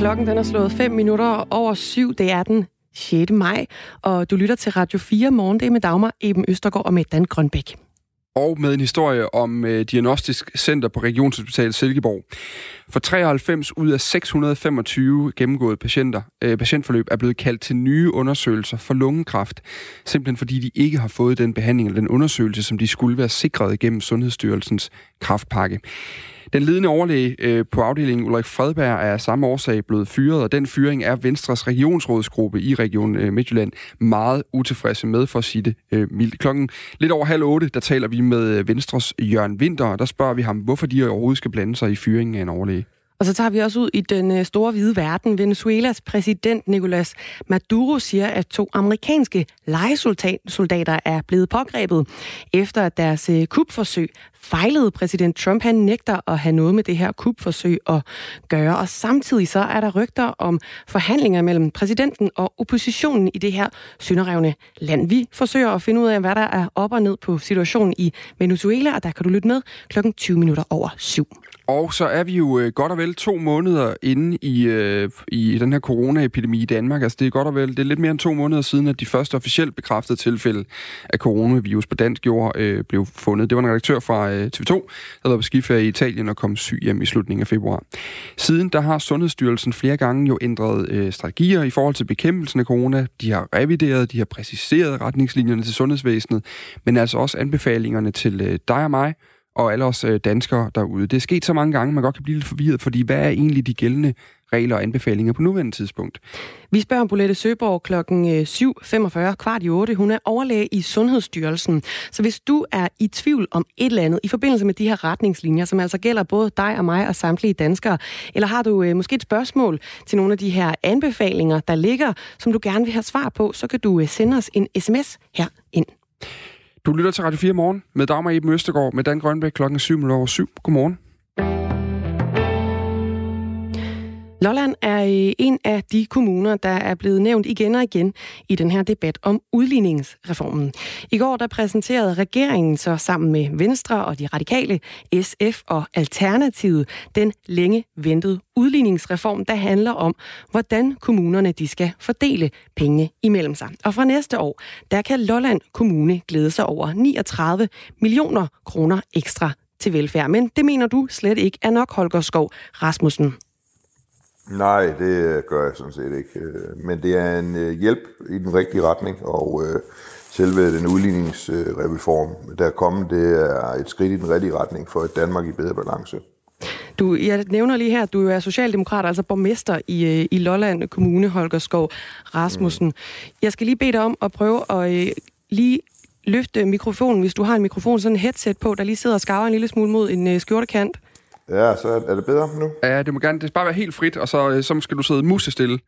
Klokken den er slået 5 minutter over syv. Det er den 6. maj, og du lytter til Radio 4 morgen. Det er med Dagmar Eben Østergaard og med Dan Grønbæk. Og med en historie om øh, Diagnostisk Center på Regionshospitalet Silkeborg. For 93 ud af 625 gennemgåede patienter, øh, patientforløb er blevet kaldt til nye undersøgelser for lungekræft. Simpelthen fordi de ikke har fået den behandling eller den undersøgelse, som de skulle være sikret gennem Sundhedsstyrelsens kraftpakke. Den ledende overlæge øh, på afdelingen, Ulrik Fredberg, er af samme årsag blevet fyret, og den fyring er Venstres regionsrådsgruppe i Region øh, Midtjylland meget utilfredse med, for at sige det øh, mildt. Klokken lidt over halv otte, der taler vi med øh, Venstres Jørgen Winter, og der spørger vi ham, hvorfor de overhovedet skal blande sig i fyringen af en overlæge. Og så tager vi også ud i den øh, store hvide verden. Venezuelas præsident Nicolas Maduro siger, at to amerikanske legesoldater er blevet pågrebet efter at deres øh, kupforsøg fejlede. Præsident Trump han nægter at have noget med det her kupforsøg at gøre. Og samtidig så er der rygter om forhandlinger mellem præsidenten og oppositionen i det her synderrevne land. Vi forsøger at finde ud af, hvad der er op og ned på situationen i Venezuela, og der kan du lytte med klokken 20 minutter over syv. Og så er vi jo øh, godt og vel to måneder inde i, øh, i den her coronaepidemi i Danmark. Altså det er godt og vel, det er lidt mere end to måneder siden, at de første officielt bekræftede tilfælde af coronavirus på dansk jord øh, blev fundet. Det var en redaktør fra øh, TV2, der var på skiferie i Italien og kom syg hjem i slutningen af februar. Siden der har Sundhedsstyrelsen flere gange jo ændret øh, strategier i forhold til bekæmpelsen af corona. De har revideret, de har præciseret retningslinjerne til sundhedsvæsenet, men altså også anbefalingerne til øh, dig og mig, og alle os øh, danskere derude. Det er sket så mange gange, man godt kan blive lidt forvirret, fordi hvad er egentlig de gældende regler og anbefalinger på nuværende tidspunkt? Vi spørger Bolette Søborg klokken øh, 7.45, kvart i 8. Hun er overlæge i Sundhedsstyrelsen. Så hvis du er i tvivl om et eller andet i forbindelse med de her retningslinjer, som altså gælder både dig og mig og samtlige danskere, eller har du øh, måske et spørgsmål til nogle af de her anbefalinger, der ligger, som du gerne vil have svar på, så kan du øh, sende os en sms her ind. Du lytter til Radio 4 morgen med Dagmar Eben Østergaard med Dan Grønbæk klokken 7 over 7. Godmorgen. Lolland er en af de kommuner, der er blevet nævnt igen og igen i den her debat om udligningsreformen. I går der præsenterede regeringen så sammen med Venstre og de radikale, SF og Alternativet den længe ventede udligningsreform, der handler om, hvordan kommunerne de skal fordele penge imellem sig. Og fra næste år, der kan Lolland Kommune glæde sig over 39 millioner kroner ekstra til velfærd. Men det mener du slet ikke er nok, Holger Skov Rasmussen. Nej, det gør jeg sådan set ikke. Men det er en øh, hjælp i den rigtige retning, og øh, selve den udligningsreform, der er kommet, det er et skridt i den rigtige retning for et Danmark i bedre balance. Du, jeg nævner lige her, at du er socialdemokrat, altså borgmester i, øh, i Lolland Kommune, Holger Skov Rasmussen. Mm. Jeg skal lige bede dig om at prøve at lige løfte mikrofonen, hvis du har en mikrofon, sådan en headset på, der lige sidder og skarver en lille smule mod en skjortekant. Ja, så er det bedre nu? Ja, det må gerne det skal bare være helt frit, og så, øh, så skal du sidde musestille.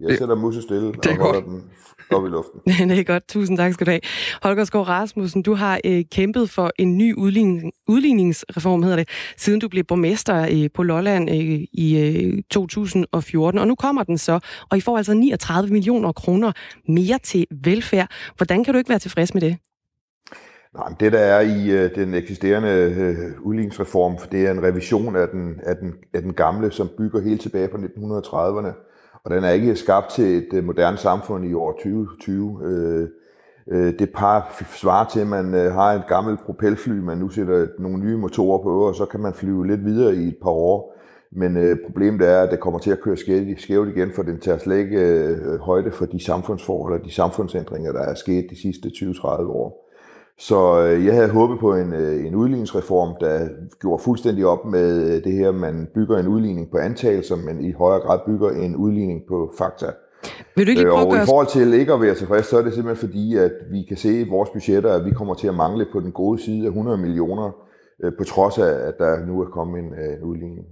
Jeg det, sætter musestille det er og holder den op i luften. det er godt. Tusind tak skal du have. Holger Skov Rasmussen, du har øh, kæmpet for en ny udligning, udligningsreform, hedder det, siden du blev borgmester øh, på Lolland øh, i øh, 2014. Og nu kommer den så, og I får altså 39 millioner kroner mere til velfærd. Hvordan kan du ikke være tilfreds med det? Nej, det der er i øh, den eksisterende øh, udligningsreform, det er en revision af den, af, den, af den gamle, som bygger helt tilbage på 1930'erne. Og den er ikke skabt til et øh, moderne samfund i år 2020. Øh, øh, det par svarer til, at man øh, har et gammelt propelfly, man nu sætter nogle nye motorer på, og så kan man flyve lidt videre i et par år. Men øh, problemet er, at det kommer til at køre skævt igen, for den tager slet ikke øh, højde for de samfundsforhold og de samfundsændringer, der er sket de sidste 20-30 år. Så øh, jeg havde håbet på en, øh, en udligningsreform, der gjorde fuldstændig op med øh, det her, man bygger en udligning på antagelser, men i højere grad bygger en udligning på fakta. Vil du ikke prøve og i forhold til ikke at være tilfreds, så er det simpelthen fordi, at vi kan se i vores budgetter, at vi kommer til at mangle på den gode side af 100 millioner, på trods af, at der nu er kommet en, en udligning.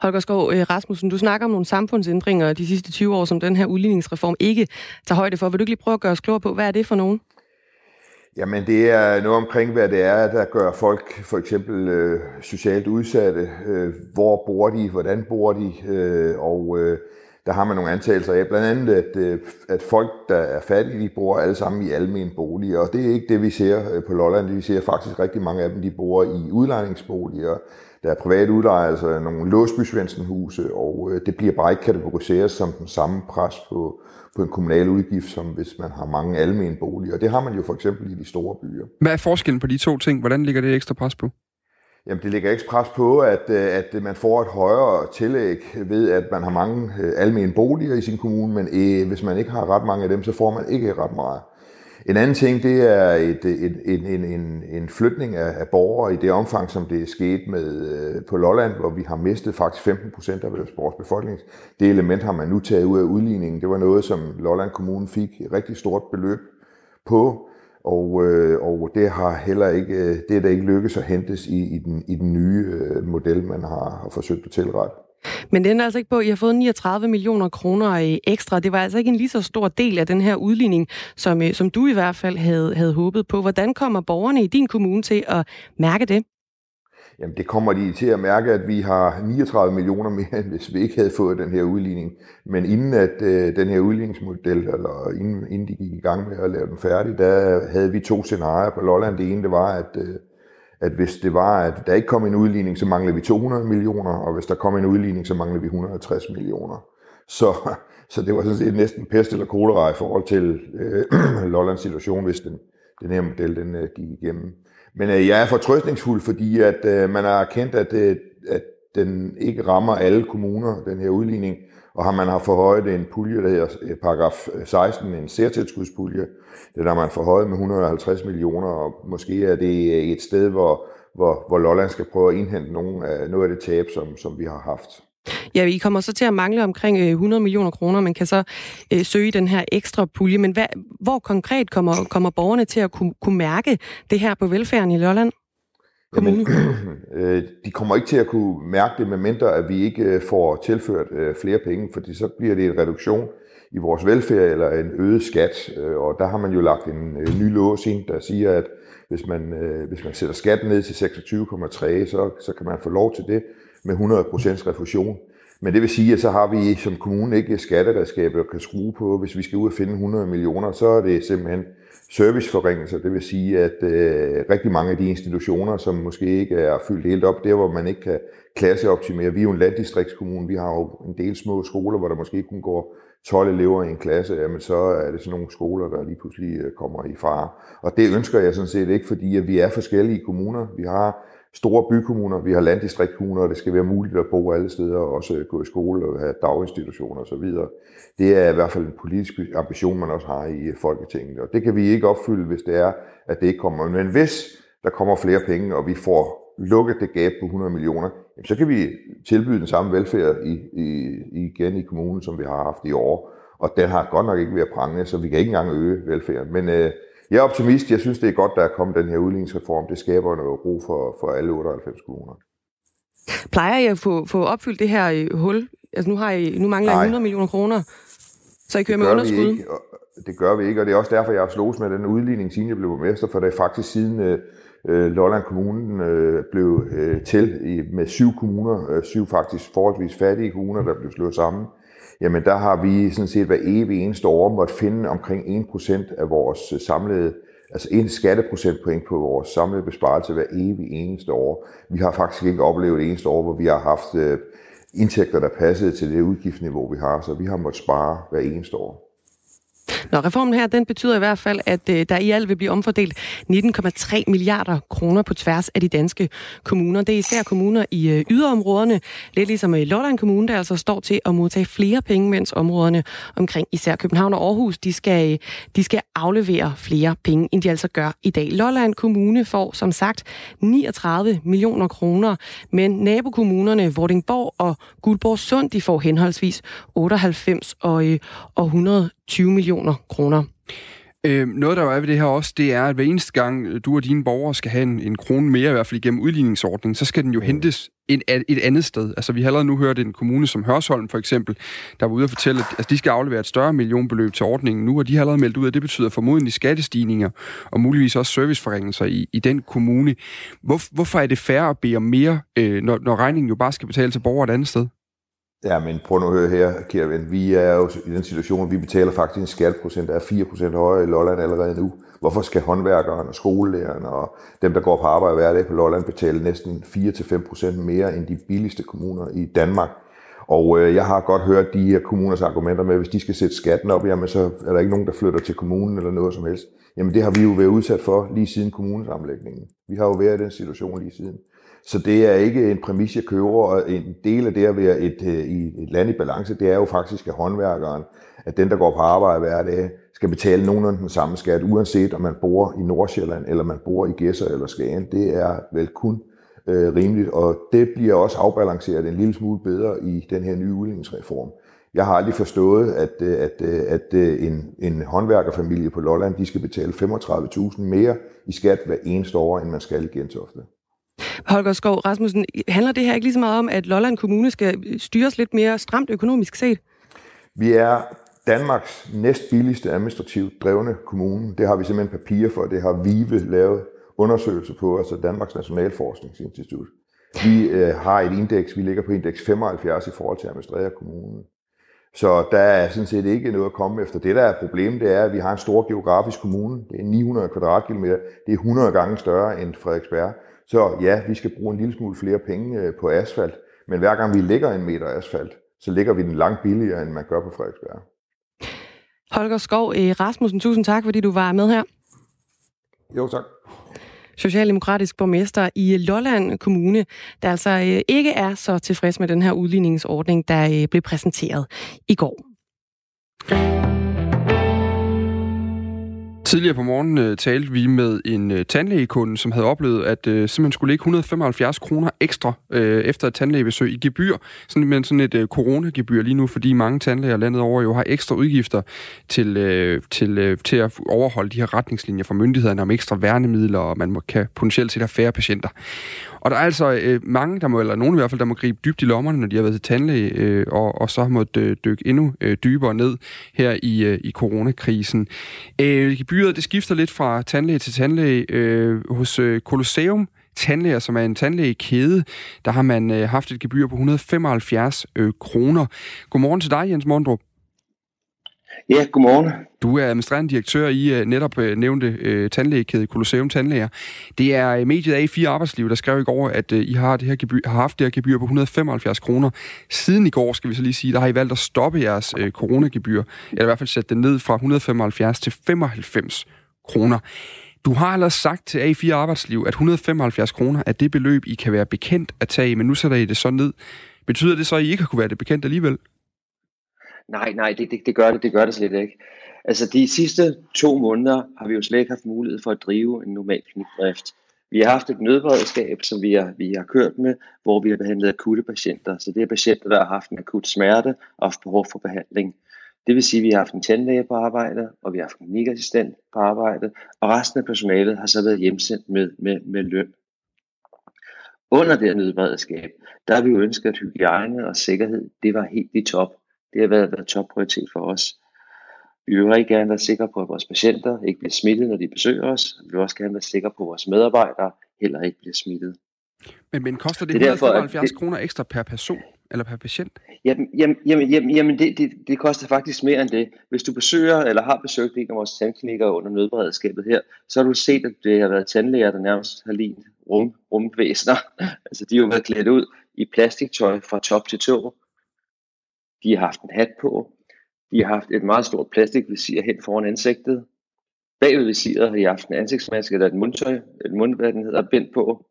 Holger Skov Rasmussen, du snakker om nogle samfundsændringer de sidste 20 år, som den her udligningsreform ikke tager højde for. Vil du ikke lige prøve at gøre os klogere på, hvad er det for nogen? Jamen det er noget omkring, hvad det er, der gør folk for eksempel øh, socialt udsatte. Øh, hvor bor de, hvordan bor de, øh, og øh, der har man nogle antagelser af, blandt andet, at, øh, at folk, der er fattige, de bor alle sammen i almen boliger, og det er ikke det, vi ser øh, på Lolland. Vi ser faktisk rigtig mange af dem, de bor i udlejningsboliger, der er private udlejere, altså nogle låsby og øh, det bliver bare ikke kategoriseret som den samme pres på, på en kommunal udgift, som hvis man har mange almene boliger. Det har man jo for eksempel i de store byer. Hvad er forskellen på de to ting? Hvordan ligger det ekstra pres på? Jamen, det ligger ekstra pres på, at, øh, at man får et højere tillæg ved, at man har mange øh, almene boliger i sin kommune, men øh, hvis man ikke har ret mange af dem, så får man ikke ret meget. En anden ting, det er et, et, en, en, en, en flytning af, af borgere i det omfang, som det er sket med, øh, på Lolland, hvor vi har mistet faktisk 15 procent af vores befolkning. Det element har man nu taget ud af udligningen. Det var noget, som Lolland Kommune fik et rigtig stort beløb på, og, øh, og det har heller ikke, øh, det er der ikke lykkes at hentes i, i, den, i den nye øh, model, man har, har forsøgt at tilrette. Men den er altså ikke på, at I har fået 39 millioner kroner ekstra. Det var altså ikke en lige så stor del af den her udligning, som, øh, som du i hvert fald havde, havde håbet på. Hvordan kommer borgerne i din kommune til at mærke det? Jamen det kommer de til at mærke, at vi har 39 millioner mere, end hvis vi ikke havde fået den her udligning. Men inden at øh, den her udligningsmodel, eller inden, inden de gik i gang med at lave den færdig, der havde vi to scenarier på Lolland. Det ene det var, at øh, at hvis det var, at der ikke kom en udligning, så manglede vi 200 millioner, og hvis der kom en udligning, så manglede vi 160 millioner. Så, så det var sådan set næsten pest eller kolera i forhold til øh, Lollands situation, hvis den, den her model den, øh, gik igennem. Men øh, jeg er fortrøstningsfuld, fordi at øh, man har erkendt, at, øh, at den ikke rammer alle kommuner, den her udligning, og har man har forhøjet en pulje, der hedder øh, paragraf øh, 16, en særtilskudspulje, det der man forhøjet med 150 millioner, og måske er det øh, et sted, hvor, hvor, hvor Lolland skal prøve at indhente nogle af, noget af det tab, som, som vi har haft. Ja, I kommer så til at mangle omkring 100 millioner kroner. Man kan så øh, søge den her ekstra pulje. Men hvad, hvor konkret kommer, kommer borgerne til at kunne, kunne mærke det her på velfærden i Lolland? Jamen, øh, de kommer ikke til at kunne mærke det, medmindre at vi ikke øh, får tilført øh, flere penge, fordi så bliver det en reduktion i vores velfærd eller en øget skat. Og der har man jo lagt en ny lås ind, der siger, at hvis man, hvis man sætter skatten ned til 26,3, så, så kan man få lov til det med 100% refusion. Men det vil sige, at så har vi som kommune ikke skatteredskaber at kan skrue på. Hvis vi skal ud og finde 100 millioner, så er det simpelthen serviceforringelser. Det vil sige, at øh, rigtig mange af de institutioner, som måske ikke er fyldt helt op, der hvor man ikke kan klasseoptimere. Vi er jo en landdistriktskommune, vi har jo en del små skoler, hvor der måske kun går 12 elever i en klasse, jamen så er det sådan nogle skoler, der lige pludselig øh, kommer i fare. Og det ønsker jeg sådan set ikke, fordi at vi er forskellige kommuner. Vi har store bykommuner, vi har landdistriktkommuner, og det skal være muligt at bo alle steder, og også gå i skole og have daginstitutioner osv. Det er i hvert fald en politisk ambition, man også har i Folketinget, og det kan vi ikke opfylde, hvis det er, at det ikke kommer. Men hvis der kommer flere penge, og vi får lukket det gab på 100 millioner, så kan vi tilbyde den samme velfærd i, i, igen i kommunen, som vi har haft i år. Og den har godt nok ikke været prangende, så vi kan ikke engang øge velfærden. Men øh, jeg er optimist. Jeg synes, det er godt, der er kommet den her udligningsreform. Det skaber noget ro for, for alle 98 kommuner. Plejer I at få, få opfyldt det her øh, hul? Altså nu, har I, nu mangler I 100 millioner kroner, så I kører med underskud? Ikke, det gør vi ikke, og det er også derfor, jeg har slået med den udligning, siden jeg blev borgmester, for det er faktisk siden øh, Lolland Kommunen øh, blev øh, til i, med syv kommuner, øh, syv faktisk forholdsvis fattige kommuner, der blev slået sammen jamen der har vi sådan set hver evig eneste år måtte finde omkring 1% af vores øh, samlede, altså en skatteprocentpoint på vores samlede besparelse hver evig eneste år. Vi har faktisk ikke oplevet et eneste år, hvor vi har haft øh, indtægter, der passede til det udgiftsniveau, vi har, så vi har måttet spare hver eneste år. Nå, reformen her, den betyder i hvert fald, at øh, der i alt vil blive omfordelt 19,3 milliarder kroner på tværs af de danske kommuner. Det er især kommuner i øh, yderområderne, lidt ligesom i Lolland Kommune, der altså står til at modtage flere penge, mens områderne omkring især København og Aarhus, de skal, øh, de skal aflevere flere penge, end de altså gør i dag. Lolland Kommune får som sagt 39 millioner kroner, men nabokommunerne Vordingborg og Guldborg Sund, de får henholdsvis 98 og, øh, og 100 20 millioner kroner. Øh, noget, der er ved det her også, det er, at hver eneste gang øh, du og dine borgere skal have en, en krone mere, i hvert fald igennem udligningsordningen, så skal den jo mm. hentes et, et andet sted. Altså, vi har allerede nu hørt en kommune som Hørsholm, for eksempel, der var ude at fortælle, at altså, de skal aflevere et større millionbeløb til ordningen nu, og de har allerede meldt ud, at det betyder formodentlig skattestigninger og muligvis også serviceforringelser i, i den kommune. Hvor, hvorfor er det fair at bede om mere, øh, når, når regningen jo bare skal betales til borgere et andet sted? Ja, men prøv nu at høre her, Kjærvind. Vi er jo i den situation, at vi betaler faktisk en skatteprocent, der er 4% højere i Lolland allerede nu. Hvorfor skal håndværkeren og skolelærerne og dem, der går på arbejde hver dag på Lolland, betale næsten 4-5% mere end de billigste kommuner i Danmark? Og øh, jeg har godt hørt de her kommuners argumenter med, at hvis de skal sætte skatten op, jamen så er der ikke nogen, der flytter til kommunen eller noget som helst. Jamen det har vi jo været udsat for lige siden kommunesamlægningen. Vi har jo været i den situation lige siden. Så det er ikke en præmis, jeg køber, og en del af det at være et, øh, i et land i balance, det er jo faktisk, at håndværkeren, at den, der går på arbejde hver dag, skal betale nogenlunde den samme skat, uanset om man bor i Nordsjælland, eller man bor i Gæsser eller Skagen. Det er vel kun øh, rimeligt, og det bliver også afbalanceret en lille smule bedre i den her nye udligningsreform. Jeg har aldrig forstået, at, øh, at, øh, at, at en, en håndværkerfamilie på Lolland, de skal betale 35.000 mere i skat hver eneste år, end man skal i Gentofte. Holger Skov Rasmussen, handler det her ikke lige så meget om, at Lolland Kommune skal styres lidt mere stramt økonomisk set? Vi er Danmarks næst billigste administrativt drevne kommune. Det har vi simpelthen papirer for. Det har VIVE lavet undersøgelser på, altså Danmarks Nationalforskningsinstitut. Vi øh, har et indeks, vi ligger på indeks 75 i forhold til at administrere kommunen. Så der er sådan set ikke noget at komme efter. Det, der er problemet, det er, at vi har en stor geografisk kommune. Det er 900 kvadratkilometer. Det er 100 gange større end Frederiksberg. Så ja, vi skal bruge en lille smule flere penge øh, på asfalt, men hver gang vi lægger en meter asfalt, så ligger vi den langt billigere, end man gør på Frederiksberg. Holger Skov eh, Rasmussen, tusind tak, fordi du var med her. Jo, tak. Socialdemokratisk borgmester i Lolland Kommune, der altså eh, ikke er så tilfreds med den her udligningsordning, der eh, blev præsenteret i går. Tidligere på morgenen uh, talte vi med en uh, tandlægekunde, som havde oplevet, at uh, simpelthen skulle lægge 175 kroner ekstra uh, efter et tandlægebesøg i gebyr, sådan, men sådan et uh, coronagebyr lige nu, fordi mange tandlæger landet over jo har ekstra udgifter til, uh, til, uh, til at overholde de her retningslinjer fra myndighederne om ekstra værnemidler, og man må, kan potentielt set have færre patienter. Og der er altså øh, mange, der må, eller nogen i hvert fald, der må gribe dybt i lommerne, når de har været til tandlæge, øh, og, og så har måttet øh, dykke endnu øh, dybere ned her i, øh, i coronakrisen. Øh, gebyret, det skifter lidt fra tandlæge til tandlæge. Øh, hos øh, Colosseum tandlæger, som er en tandlægekæde, der har man øh, haft et gebyr på 175 øh, kroner. Godmorgen til dig, Jens Mondrup. Ja, godmorgen. Du er administrerende direktør i øh, netop øh, nævnte øh, tandlægekæde Colosseum Tandlæger. Det er mediet A4 Arbejdsliv, der skrev i går, at I har, det her gebyr, har haft det her gebyr på 175 kroner. Siden i går, skal vi så lige sige, der har I valgt at stoppe jeres uh, coronagebyr, eller i hvert fald sætte det ned fra 175 til 95 kroner. Du har ellers sagt til A4 Arbejdsliv, at 175 kroner er det beløb, I kan være bekendt at tage, men nu sætter I det så ned. Betyder det så, at I ikke har kunne være det bekendt alligevel? Nej, nej, det, det, det gør det, det gør det slet ikke. Altså de sidste to måneder har vi jo slet ikke haft mulighed for at drive en normal klinikdrift. Vi har haft et nødberedskab, som vi har, vi har kørt med, hvor vi har behandlet akutte patienter. Så det er patienter, der har haft en akut smerte og haft behov for behandling. Det vil sige, at vi har haft en tandlæge på arbejde, og vi har haft en klinikassistent på arbejde, og resten af personalet har så været hjemsendt med, med, med løn. Under det her nødberedskab, der har vi jo ønsket, at hygiejne og sikkerhed, det var helt i top. Det har været, været topprioritet for os. Vi vil rigtig gerne være sikre på, at vores patienter ikke bliver smittet, når de besøger os. Vi vil også gerne være sikre på, at vores medarbejdere heller ikke bliver smittet. Men, men koster det, det 175 det, kroner ekstra per person eller per patient? Jamen, jamen, jamen, jamen det, det, det koster faktisk mere end det. Hvis du besøger eller har besøgt en af vores tandklinikker under nødberedskabet her, så har du set, at det har været tandlæger, der nærmest har lignet rum, rumvæsener. altså de har jo været klædt ud i plastiktøj fra top til tå de har haft en hat på. De har haft et meget stort plastikvisir hen foran ansigtet. Bagved visiret har de haft en ansigtsmaske eller et mundtøj, et mund, hvad den hedder, bind på.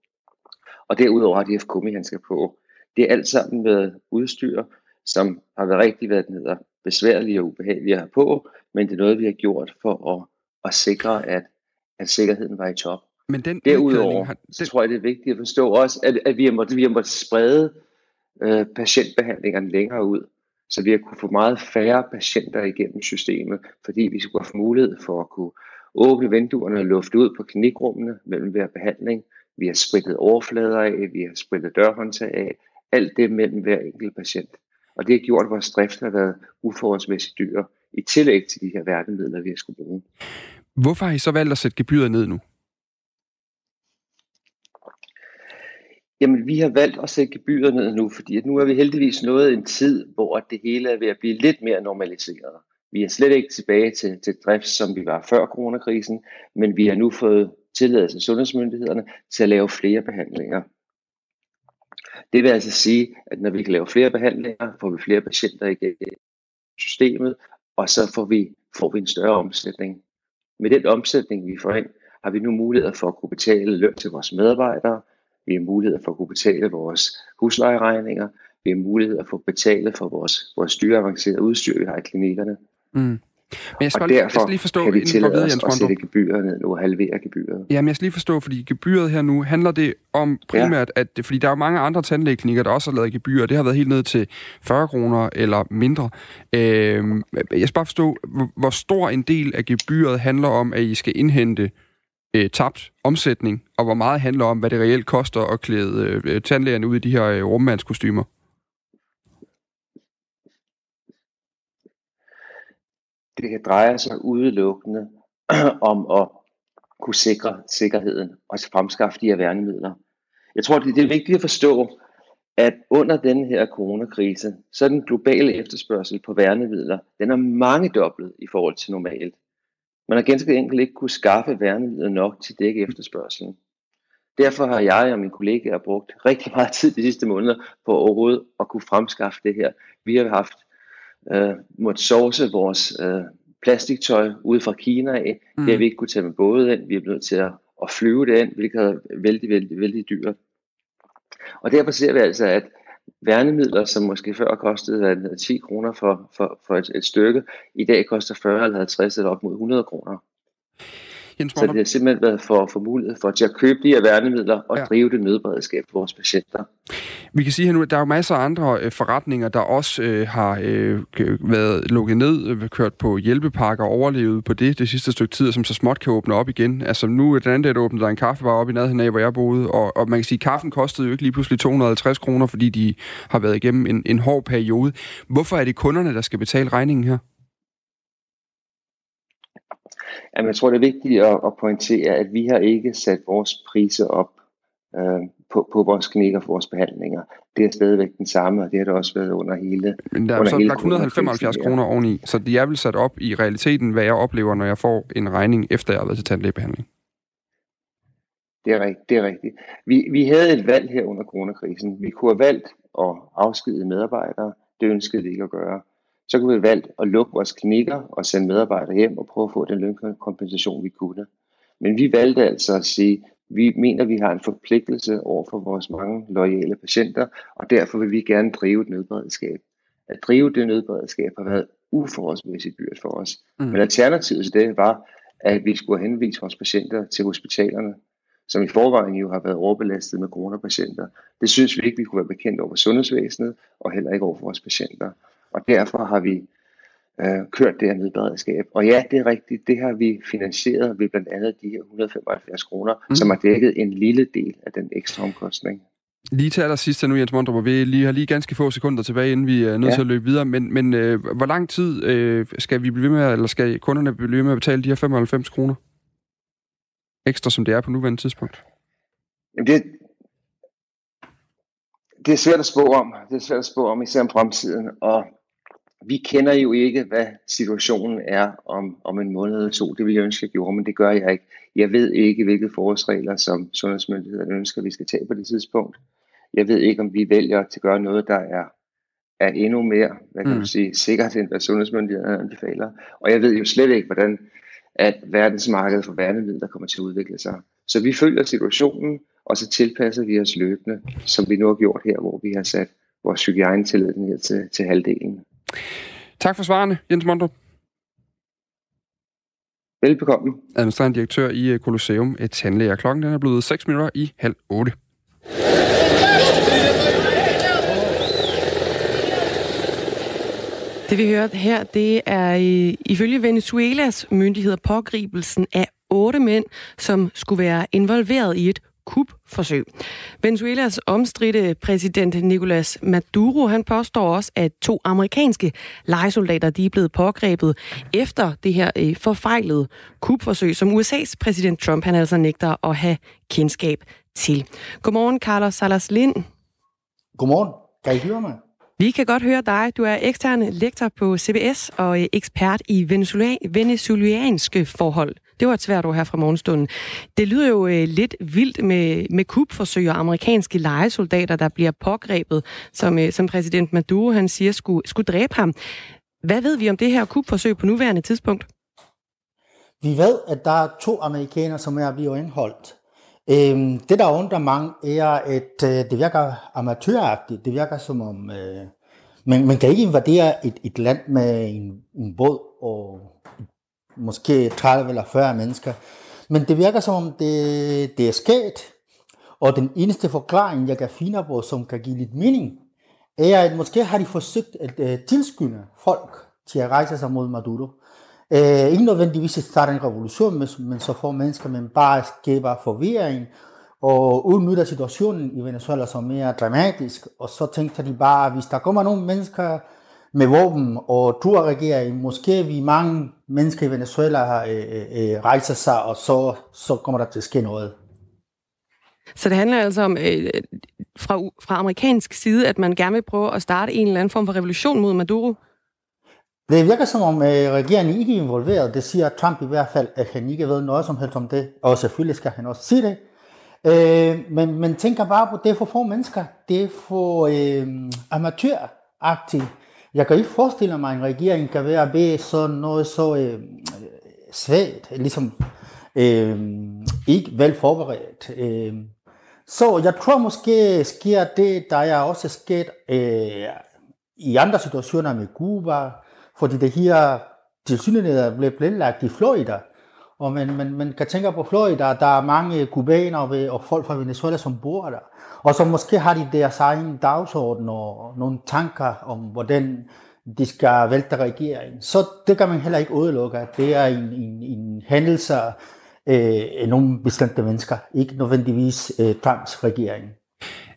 Og derudover har de haft gummihandsker på. Det er alt sammen med udstyr, som har været rigtig, hvad den hedder, besværlige og ubehagelige at have på, men det er noget, vi har gjort for at, at sikre, at, at sikkerheden var i top. Men den Derudover, har, den... så tror jeg, det er vigtigt at forstå også, at, at vi har måttet, vi har måttet sprede øh, patientbehandlingerne længere ud. Så vi har kunne få meget færre patienter igennem systemet, fordi vi skulle have mulighed for at kunne åbne vinduerne og lufte ud på klinikrummene mellem hver behandling. Vi har spritet overflader af, vi har spritet dørhåndtag af, alt det mellem hver enkelt patient. Og det har gjort, at vores drift har været uforholdsmæssigt dyr, i tillæg til de her værnemidler, vi har skulle bruge. Hvorfor har I så valgt at sætte gebyret ned nu? Jamen, vi har valgt at sætte gebyret ned nu, fordi at nu er vi heldigvis nået en tid, hvor det hele er ved at blive lidt mere normaliseret. Vi er slet ikke tilbage til, til drift, som vi var før coronakrisen, men vi har nu fået tilladelse af sundhedsmyndighederne til at lave flere behandlinger. Det vil altså sige, at når vi kan lave flere behandlinger, får vi flere patienter i systemet, og så får vi, får vi en større omsætning. Med den omsætning, vi får ind, har vi nu mulighed for at kunne betale løn til vores medarbejdere, vi har mulighed for at kunne betale vores huslejeregninger, vi har mulighed for at betale for vores, vores dyreavancerede udstyr, vi har i klinikkerne. Mm. Men jeg skal, og lige, derfor jeg skal lige forstå, kan vi tillade os at sætte gebyret ned nu og halvere gebyret. Ja, men jeg skal lige forstå, fordi gebyret her nu, handler det om primært, ja. at, fordi der er jo mange andre tandlægeklinikker, der også har lavet gebyrer, det har været helt ned til 40 kroner eller mindre. Øh, jeg skal bare forstå, hvor stor en del af gebyret handler om, at I skal indhente øh, tabt omsætning, og hvor meget handler om, hvad det reelt koster at klæde øh, tandlægerne ud i de her øh, rummandskostymer? Det drejer sig udelukkende om at kunne sikre sikkerheden og fremskaffe de her værnemidler. Jeg tror, det er vigtigt at forstå, at under den her coronakrise, så er den globale efterspørgsel på værnemidler, den er mange dobbelt i forhold til normalt. Man har ganske enkelt ikke kunne skaffe værnemidler nok til dække efterspørgselen. Derfor har jeg og mine kollegaer brugt rigtig meget tid de sidste måneder på overhovedet at kunne fremskaffe det her. Vi har haft øh, måttet source vores øh, plastiktøj ude fra Kina af. Mm. Det har vi ikke kunne tage med både ind. Vi er blevet til at, at flyve det ind, hvilket er vældig, vældig, vældig dyrt. Og derfor ser vi altså, at værnemidler, som måske før kostede 10 kroner for, for, for et, et stykke, i dag koster 40 eller 50 eller op mod 100 kroner. Jens så det har simpelthen været for, for mulighed for til at købe de her værnemidler og ja. drive det nødberedskab for vores patienter. Vi kan sige her nu, at der er jo masser af andre øh, forretninger, der også øh, har øh, været lukket ned, øh, kørt på hjælpepakker og overlevet på det det sidste stykke tid, som så småt kan åbne op igen. Altså nu er den anden dag, der åbnede der en kaffebar op i nærheden af, hvor jeg boede, og, og man kan sige, at kaffen kostede jo ikke lige pludselig 250 kroner, fordi de har været igennem en, en hård periode. Hvorfor er det kunderne, der skal betale regningen her? Jamen, jeg tror, det er vigtigt at, at pointere, at vi har ikke sat vores priser op øh, på, på vores klinikker for vores behandlinger. Det er stadigvæk den samme, og det har det også været under hele Men der er så lagt 175 kroner oveni, så de er vel sat op i realiteten, hvad jeg oplever, når jeg får en regning, efter jeg har været til tandlægebehandling. Det er rigtigt. Det er rigtigt. Vi, vi havde et valg her under coronakrisen. Vi kunne have valgt at afskedige medarbejdere. Det ønskede vi ikke at gøre så kunne vi have valgt at lukke vores klinikker og sende medarbejdere hjem og prøve at få den lønkompensation, vi kunne. Men vi valgte altså at sige, vi mener, vi har en forpligtelse over for vores mange loyale patienter, og derfor vil vi gerne drive et nødberedskab. At drive det nødberedskab har været uforholdsmæssigt dyrt for os. Mm. Men alternativet til det var, at vi skulle henvise vores patienter til hospitalerne, som i forvejen jo har været overbelastet med coronapatienter. Det synes vi ikke, vi kunne være bekendt over sundhedsvæsenet, og heller ikke over for vores patienter. Og derfor har vi øh, kørt det her nødberedskab. Og ja, det er rigtigt, det har vi finansieret ved blandt andet de her 175 kroner, mm. som har dækket en lille del af den ekstra omkostning. Lige til allersidst nu, Jens Mondrup, vi lige har lige ganske få sekunder tilbage, inden vi er nødt ja. til at løbe videre, men, men øh, hvor lang tid øh, skal vi blive med, eller skal kunderne blive med at betale de her 95 kroner? Ekstra, som det er på nuværende tidspunkt? Jamen det, det er svært at spå om. Det er svært at spå om, især om fremtiden. Og vi kender jo ikke, hvad situationen er om, om en måned eller to. Det vil jeg ønske, at jeg gjorde, men det gør jeg ikke. Jeg ved ikke, hvilke forholdsregler, som sundhedsmyndighederne ønsker, vi skal tage på det tidspunkt. Jeg ved ikke, om vi vælger at gøre noget, der er, er endnu mere hvad kan mm. sige, sikkert, end hvad sundhedsmyndighederne anbefaler. Og jeg ved jo slet ikke, hvordan at verdensmarkedet for værnemidler kommer til at udvikle sig. Så vi følger situationen, og så tilpasser vi os løbende, som vi nu har gjort her, hvor vi har sat vores hygiejnetillid ned til, til halvdelen. Tak for svarene, Jens Mondrup. Velbekomme. Administrerende direktør i øh, Colosseum et tandlæger. Klokken den er blevet 6 minutter i halv 8. Det vi hørte her, det er ifølge Venezuelas myndigheder pågribelsen af otte mænd, som skulle være involveret i et kupforsøg. Venezuelas omstridte præsident Nicolas Maduro, han påstår også, at to amerikanske legesoldater de er blevet pågrebet efter det her øh, forfejlede kupforsøg, som USA's præsident Trump han altså nægter at have kendskab til. Godmorgen, Carlos Salas Lind. Godmorgen. Kan I høre mig? Vi kan godt høre dig. Du er eksterne lektor på CBS og ekspert i venezuelanske forhold. Det var et svært ord her fra morgenstunden. Det lyder jo øh, lidt vildt med, med kupforsøg og amerikanske legesoldater, der bliver pågrebet, som, øh, som præsident Maduro han siger skulle, skulle dræbe ham. Hvad ved vi om det her kupforsøg på nuværende tidspunkt? Vi ved, at der er to amerikanere, som er blevet indholdt. Øhm, det, der undrer mange, er, at øh, det virker amatøragtigt. Det virker som om, øh, man, man kan ikke invadere et, et land med en, en båd og måske 30 eller 40 mennesker. Men det virker som om, det, det er sket. Og den eneste forklaring, jeg kan finde på, som kan give lidt mening, er, at måske har de forsøgt at uh, tilskynde folk til at rejse sig mod Maduro. Uh, ikke nødvendigvis at starte en revolution, men, men så får mennesker, men bare skaber forvirring og udnytter situationen i Venezuela som mere dramatisk. Og så tænkte de bare, at hvis der kommer nogle mennesker med våben og tur regering, måske vi mange mennesker i Venezuela øh, øh, rejser sig, og så, så kommer der til at ske noget. Så det handler altså om øh, fra, fra amerikansk side, at man gerne vil prøve at starte en eller anden form for revolution mod Maduro? Det virker som om øh, regeringen ikke er involveret. Det siger Trump i hvert fald, at han ikke ved noget som helst om det. Og selvfølgelig skal han også sige det. Øh, men man tænker bare på, det er for få mennesker. Det er for øh, amatøragtigt. Jeg kan ikke forestille mig, at en regering kan være ved sådan noget så øh, øh, svagt, ligesom øh, ikke velforberedt. Øh, så jeg tror måske sker det, der er også sket øh, i andre situationer med Cuba, fordi det her tilsyneladende blev planlagt i Florida. Og man, man, man kan tænke på Florida, der er mange kubanere og folk fra Venezuela, som bor der. Og så måske har de deres egen dagsorden og nogle tanker om, hvordan de skal vælte regeringen. Så det kan man heller ikke udelukke, at det er en, en, en hændelse øh, nogle bestemte mennesker, ikke nødvendigvis øh, Trumps regering.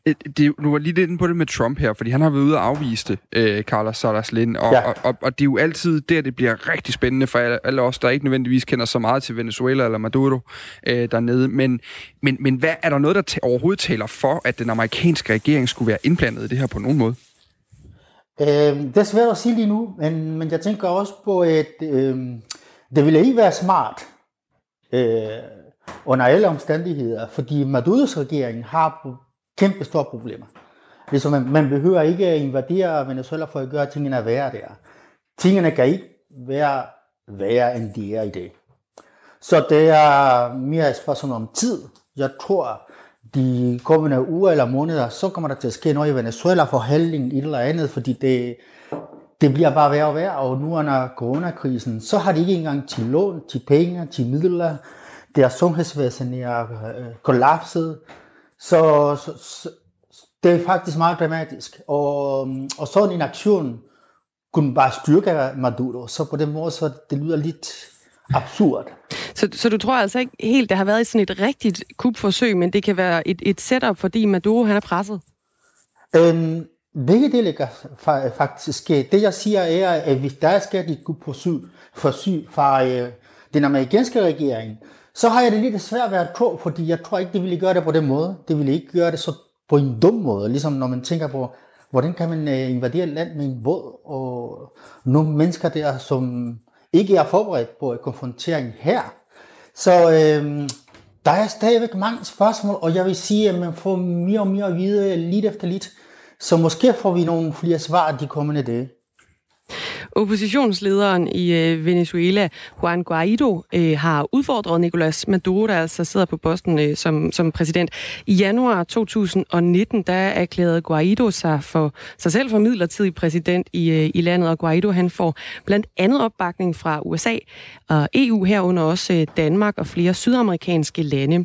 Øh, det, nu var lige lidt inde på det med Trump her, fordi han har været ude og afvise det, øh, Carlos Salas Lind, og, ja. og, og, og det er jo altid der, det bliver rigtig spændende for alle, alle os, der ikke nødvendigvis kender så meget til Venezuela eller Maduro øh, dernede. Men, men, men hvad er der noget, der overhovedet taler for, at den amerikanske regering skulle være indblandet i det her på nogen måde? Øh, det er svært at sige lige nu, men, men jeg tænker også på, at øh, det ville ikke være smart øh, under alle omstændigheder, fordi Maduros regering har kæmpe store problemer. Ligesom man, man behøver ikke invadere Venezuela for at gøre tingene værre der. Tingene kan ikke være værre, end de er i dag. Så det er mere et spørgsmål om tid. Jeg tror, de kommende uger eller måneder, så kommer der til at ske noget i Venezuela forhandling, et eller andet, fordi det, det bliver bare værre og værre, og nu under coronakrisen, så har de ikke engang til lån, til penge, til midler. Deres sundhedsvæsen er øh, kollapset. Så, så, så det er faktisk meget dramatisk. Og, og sådan en aktion kunne bare styrke Maduro. Så på den måde, så det lyder lidt absurd. Så, så du tror altså ikke helt, det har været sådan et rigtigt kupforsøg, men det kan være et, et setup, fordi Maduro han er presset? Øhm, begge dele kan faktisk ske. Det jeg siger er, at hvis der er sket et kupforsøg forsøg fra øh, den amerikanske regering, så har jeg det lidt svært ved at tro, fordi jeg tror ikke, det ville gøre det på den måde. Det ville ikke gøre det så på en dum måde, ligesom når man tænker på, hvordan kan man øh, invadere et land med en båd, og nogle mennesker der, som ikke er forberedt på konfrontering her. Så øh, der er stadigvæk mange spørgsmål, og jeg vil sige, at man får mere og mere at vide lidt efter lidt. Så måske får vi nogle flere svar de kommende dage. Oppositionslederen i øh, Venezuela, Juan Guaido, øh, har udfordret Nicolas Maduro, der altså sidder på posten øh, som, som præsident. I januar 2019, der erklærede Guaido sig for sig selv for midlertidig præsident i, i landet, og Guaido han får blandt andet opbakning fra USA og EU herunder også Danmark og flere sydamerikanske lande.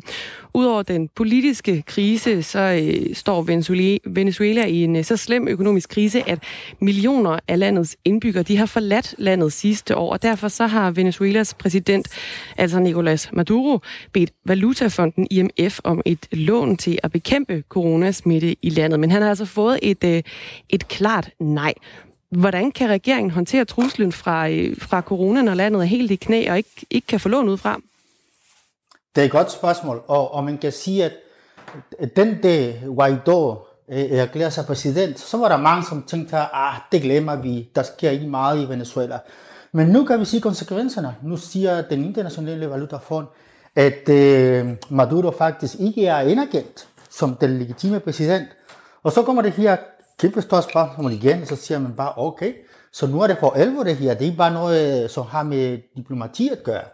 Udover den politiske krise, så øh, står Venezuela i en øh, så slem økonomisk krise, at millioner af landets indbyggere de har forladt landet sidste år, og derfor så har Venezuelas præsident, altså Nicolas Maduro, bedt Valutafonden IMF om et lån til at bekæmpe coronasmitte i landet. Men han har altså fået et, øh, et klart nej. Hvordan kan regeringen håndtere truslen fra, øh, fra corona, når landet er helt i knæ og ikke, ikke kan få lån ud fra? Det er et godt spørgsmål, og, og man kan sige, at den dag Guaido eh, eh, erklærer sig præsident, så var der mange, som tænkte, ah, det glemmer vi, der sker ikke meget i Venezuela. Men nu kan vi se konsekvenserne. Nu siger den internationale valutafond, at øh, Maduro faktisk ikke er anerkendt som den legitime præsident. Og så kommer det her kæmpe stort spørgsmål igen, og så siger man bare, okay, så nu er det for alvor det her. Det er ikke bare noget, som har med diplomati at gøre.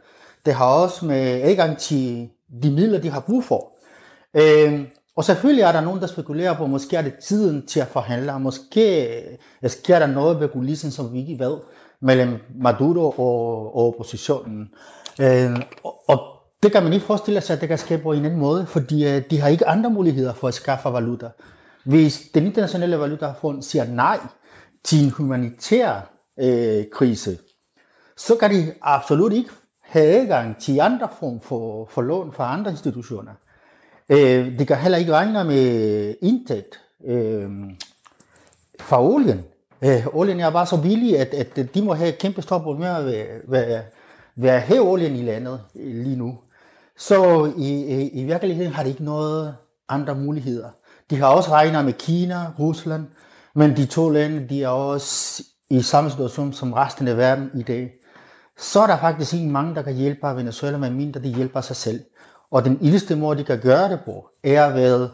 Det har også med adgang til de midler, de har brug for. Øh, og selvfølgelig er der nogen, der spekulerer på, måske er det tiden til at forhandle, og måske øh, sker der noget ved kulissen, som vi ikke ved, mellem Maduro og, og oppositionen. Øh, og det kan man ikke forestille sig, at det kan ske på en anden måde, fordi øh, de har ikke andre muligheder for at skaffe valuta. Hvis den internationale valutafond siger nej til en humanitær øh, krise, så kan de absolut ikke have adgang til andre form for, for lån fra andre institutioner. Øh, de kan heller ikke regne med indtægt øh, fra olien. Øh, olien er bare så billig, at, at de må have et kæmpe stort problem med at være have olien i landet lige nu. Så i, i, i virkeligheden har de ikke noget andre muligheder. De har også regnet med Kina, Rusland, men de to lande, de er også i samme situation som resten af verden i dag. Så er der faktisk ikke mange, der kan hjælpe Venezuela, med mindre de hjælper sig selv. Og den eneste måde, de kan gøre det på, er ved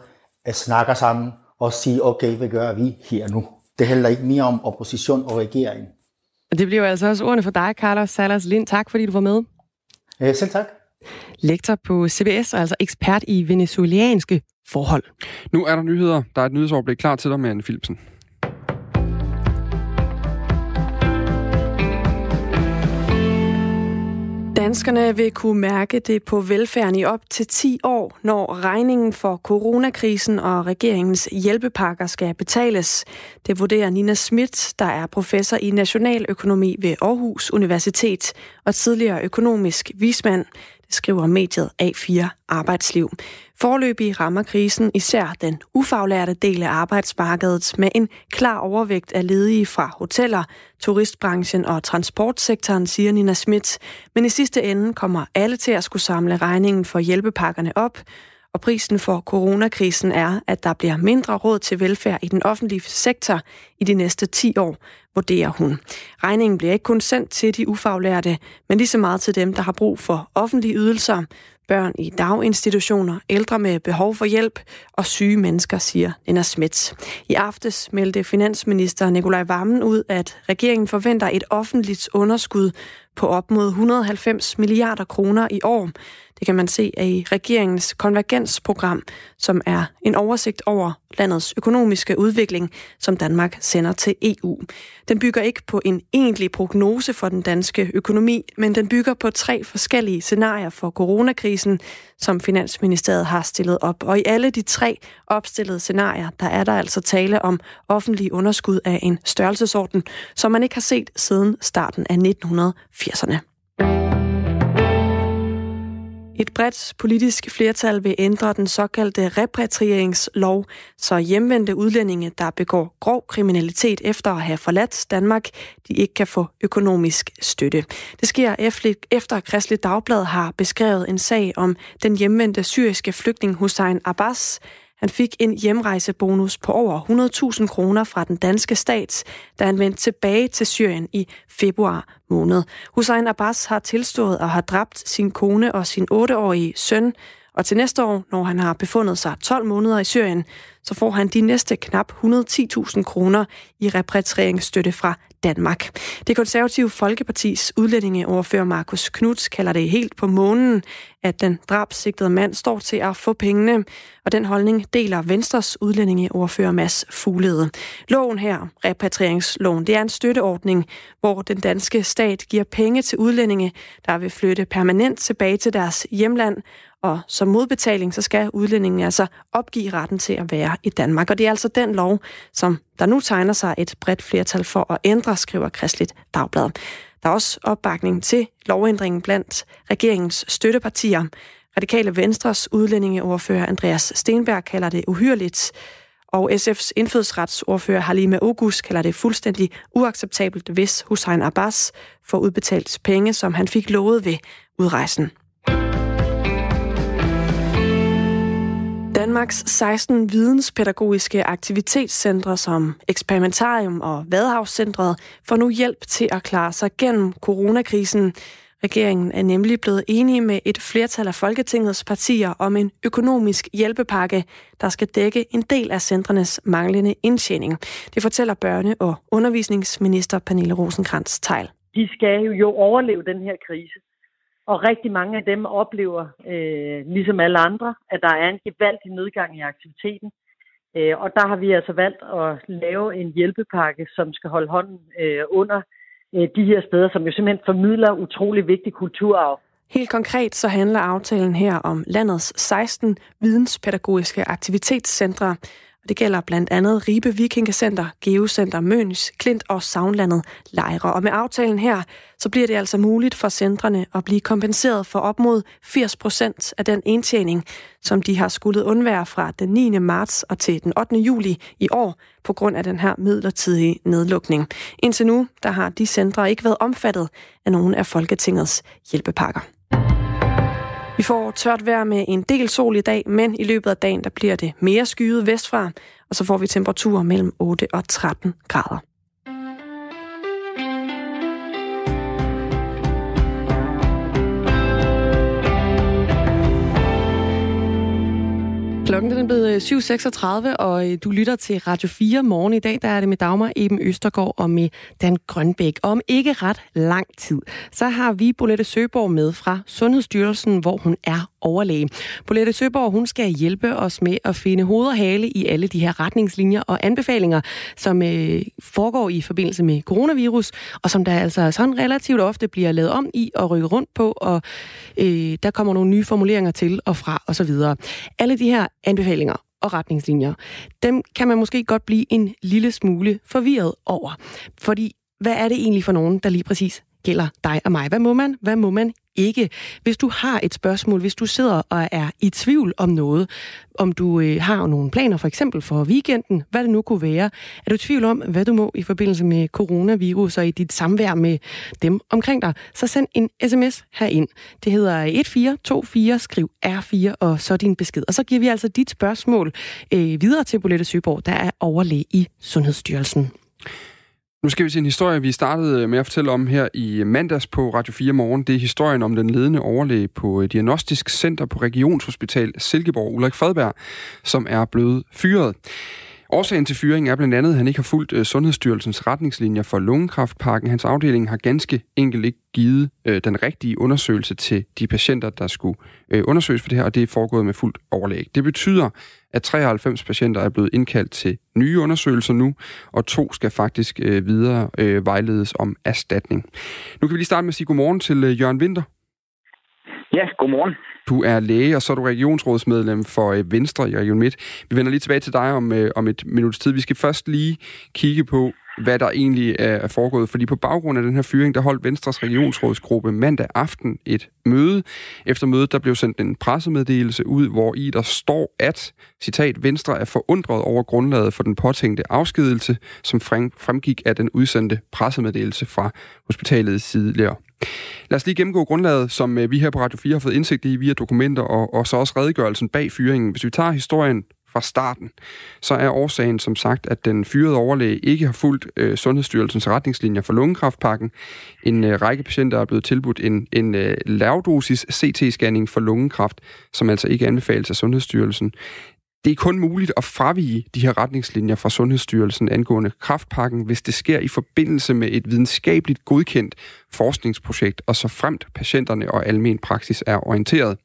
at snakke sammen og sige, okay, hvad gør vi her nu? Det handler ikke mere om opposition og regering. Det bliver altså også ordene for dig, Carlos Salas Lind. Tak, fordi du var med. Ja, selv tak. Lektor på CBS, altså ekspert i venezuelanske forhold. Nu er der nyheder. Der er et nyhedsoverblik klar til dig med Anne Philipsen. Danskerne vil kunne mærke det på velfærden i op til 10 år, når regningen for coronakrisen og regeringens hjælpepakker skal betales. Det vurderer Nina Schmidt, der er professor i nationaløkonomi ved Aarhus Universitet og tidligere økonomisk vismand. Skriver mediet A4 Arbejdsliv. Forløbig rammer krisen især den ufaglærte del af arbejdsmarkedet med en klar overvægt af ledige fra hoteller, turistbranchen og transportsektoren, siger Nina Schmidt. Men i sidste ende kommer alle til at skulle samle regningen for hjælpepakkerne op, og prisen for coronakrisen er, at der bliver mindre råd til velfærd i den offentlige sektor i de næste 10 år, vurderer hun. Regningen bliver ikke kun sendt til de ufaglærte, men lige så meget til dem, der har brug for offentlige ydelser, børn i daginstitutioner, ældre med behov for hjælp og syge mennesker, siger Nina Schmidt. I aftes meldte finansminister Nikolaj Vammen ud, at regeringen forventer et offentligt underskud på op mod 190 milliarder kroner i år. Det kan man se i regeringens konvergensprogram, som er en oversigt over landets økonomiske udvikling, som Danmark sender til EU. Den bygger ikke på en egentlig prognose for den danske økonomi, men den bygger på tre forskellige scenarier for coronakrisen, som Finansministeriet har stillet op. Og i alle de tre opstillede scenarier, der er der altså tale om offentlig underskud af en størrelsesorden, som man ikke har set siden starten af 1980'erne. Et bredt politisk flertal vil ændre den såkaldte repatrieringslov, så hjemvendte udlændinge, der begår grov kriminalitet efter at have forladt Danmark, de ikke kan få økonomisk støtte. Det sker efter Kristelig Dagblad har beskrevet en sag om den hjemvendte syriske flygtning Hussein Abbas, han fik en hjemrejsebonus på over 100.000 kroner fra den danske stat, da han vendte tilbage til Syrien i februar måned. Hussein Abbas har tilstået og har dræbt sin kone og sin 8-årige søn, og til næste år, når han har befundet sig 12 måneder i Syrien, så får han de næste knap 110.000 kroner i repatrieringsstøtte fra Danmark. Det konservative Folkepartis udlændingeoverfører Markus Knuds kalder det helt på månen, at den drabsigtede mand står til at få pengene, og den holdning deler Venstres udlændingeoverfører Mads Fuglede. Loven her, repatrieringsloven, det er en støtteordning, hvor den danske stat giver penge til udlændinge, der vil flytte permanent tilbage til deres hjemland, og som modbetaling, så skal udlændingen altså opgive retten til at være i Danmark. Og det er altså den lov, som der nu tegner sig et bredt flertal for at ændre, skriver Kristligt Dagblad. Der er også opbakning til lovændringen blandt regeringens støttepartier. Radikale Venstres udlændingeordfører Andreas Stenberg kalder det uhyrligt, og SF's indfødsretsordfører Halime Ogus kalder det fuldstændig uacceptabelt, hvis Hussein Abbas får udbetalt penge, som han fik lovet ved udrejsen. Danmarks 16 videnspædagogiske aktivitetscentre som Experimentarium og Vadehavscentret får nu hjælp til at klare sig gennem coronakrisen. Regeringen er nemlig blevet enige med et flertal af Folketingets partier om en økonomisk hjælpepakke, der skal dække en del af centrenes manglende indtjening. Det fortæller børne- og undervisningsminister Pernille rosenkrantz teil De skal jo overleve den her krise. Og rigtig mange af dem oplever, øh, ligesom alle andre, at der er en gevaldig nedgang i aktiviteten. Øh, og der har vi altså valgt at lave en hjælpepakke, som skal holde hånden øh, under øh, de her steder, som jo simpelthen formidler utrolig vigtig kulturarv. Helt konkret så handler aftalen her om landets 16 videnspædagogiske aktivitetscentre, det gælder blandt andet Ribe Vikingecenter, Geocenter Møns, Klint og Savnlandet Lejre. Og med aftalen her, så bliver det altså muligt for centrene at blive kompenseret for op mod 80 procent af den indtjening, som de har skulle undvære fra den 9. marts og til den 8. juli i år, på grund af den her midlertidige nedlukning. Indtil nu, der har de centre ikke været omfattet af nogen af Folketingets hjælpepakker. Vi får tørt vejr med en del sol i dag, men i løbet af dagen der bliver det mere skyet vestfra, og så får vi temperaturer mellem 8 og 13 grader. Klokken er blevet øh, 7.36, og øh, du lytter til Radio 4 morgen. I dag der er det med Dagmar Eben Østergaard og med Dan Grønbæk. Om ikke ret lang tid, så har vi Bolette Søborg med fra Sundhedsstyrelsen, hvor hun er overlæge. Bolette Søborg, hun skal hjælpe os med at finde hoved og hale i alle de her retningslinjer og anbefalinger, som øh, foregår i forbindelse med coronavirus, og som der altså sådan relativt ofte bliver lavet om i og rykke rundt på, og øh, der kommer nogle nye formuleringer til og fra osv. Alle de her anbefalinger og retningslinjer, dem kan man måske godt blive en lille smule forvirret over. Fordi, hvad er det egentlig for nogen, der lige præcis gælder dig og mig? Hvad må man? Hvad må man ikke. Hvis du har et spørgsmål, hvis du sidder og er i tvivl om noget, om du øh, har nogle planer for eksempel for weekenden, hvad det nu kunne være, er du i tvivl om, hvad du må i forbindelse med coronavirus og i dit samvær med dem omkring dig, så send en sms herind. Det hedder 1424, skriv R4 og så din besked. Og så giver vi altså dit spørgsmål øh, videre til Bolette Søborg, der er overlæge i Sundhedsstyrelsen. Nu skal vi se en historie, vi startede øh, med at fortælle om her i øh, mandags på Radio 4 Morgen. Det er historien om den ledende overlæge på øh, Diagnostisk Center på Regionshospital Silkeborg, Ulrik Fredberg, som er blevet fyret. Årsagen til fyringen er blandt andet, at han ikke har fulgt øh, Sundhedsstyrelsens retningslinjer for lungekræftpakken. Hans afdeling har ganske enkelt ikke givet øh, den rigtige undersøgelse til de patienter, der skulle øh, undersøges for det her, og det er foregået med fuldt overlæg. Det betyder, at 93 patienter er blevet indkaldt til nye undersøgelser nu, og to skal faktisk videre vejledes om erstatning. Nu kan vi lige starte med at sige godmorgen til uh, Jørgen Winter. Ja, godmorgen. Du er læge, og så er du regionsrådsmedlem for øh, Venstre i Region Midt. Vi vender lige tilbage til dig om, øh, om et minuts tid. Vi skal først lige kigge på, hvad der egentlig er foregået. Fordi på baggrund af den her fyring, der holdt Venstres regionsrådsgruppe mandag aften et møde. Efter mødet, der blev sendt en pressemeddelelse ud, hvor i der står, at, citat, Venstre er forundret over grundlaget for den påtænkte afskedelse, som fremgik af den udsendte pressemeddelelse fra hospitalets tidligere. Lad os lige gennemgå grundlaget, som øh, vi her på Radio 4 har fået indsigt i via dokumenter, og, og så også redegørelsen bag fyringen. Hvis vi tager historien fra starten, så er årsagen som sagt, at den fyrede overlæge ikke har fulgt øh, Sundhedsstyrelsens retningslinjer for lungekræftpakken. En øh, række patienter er blevet tilbudt en, en øh, lavdosis CT-scanning for lungekræft, som altså ikke anbefales af Sundhedsstyrelsen. Det er kun muligt at fravige de her retningslinjer fra Sundhedsstyrelsen angående kraftpakken, hvis det sker i forbindelse med et videnskabeligt godkendt forskningsprojekt, og så fremt patienterne og almen praksis er orienteret.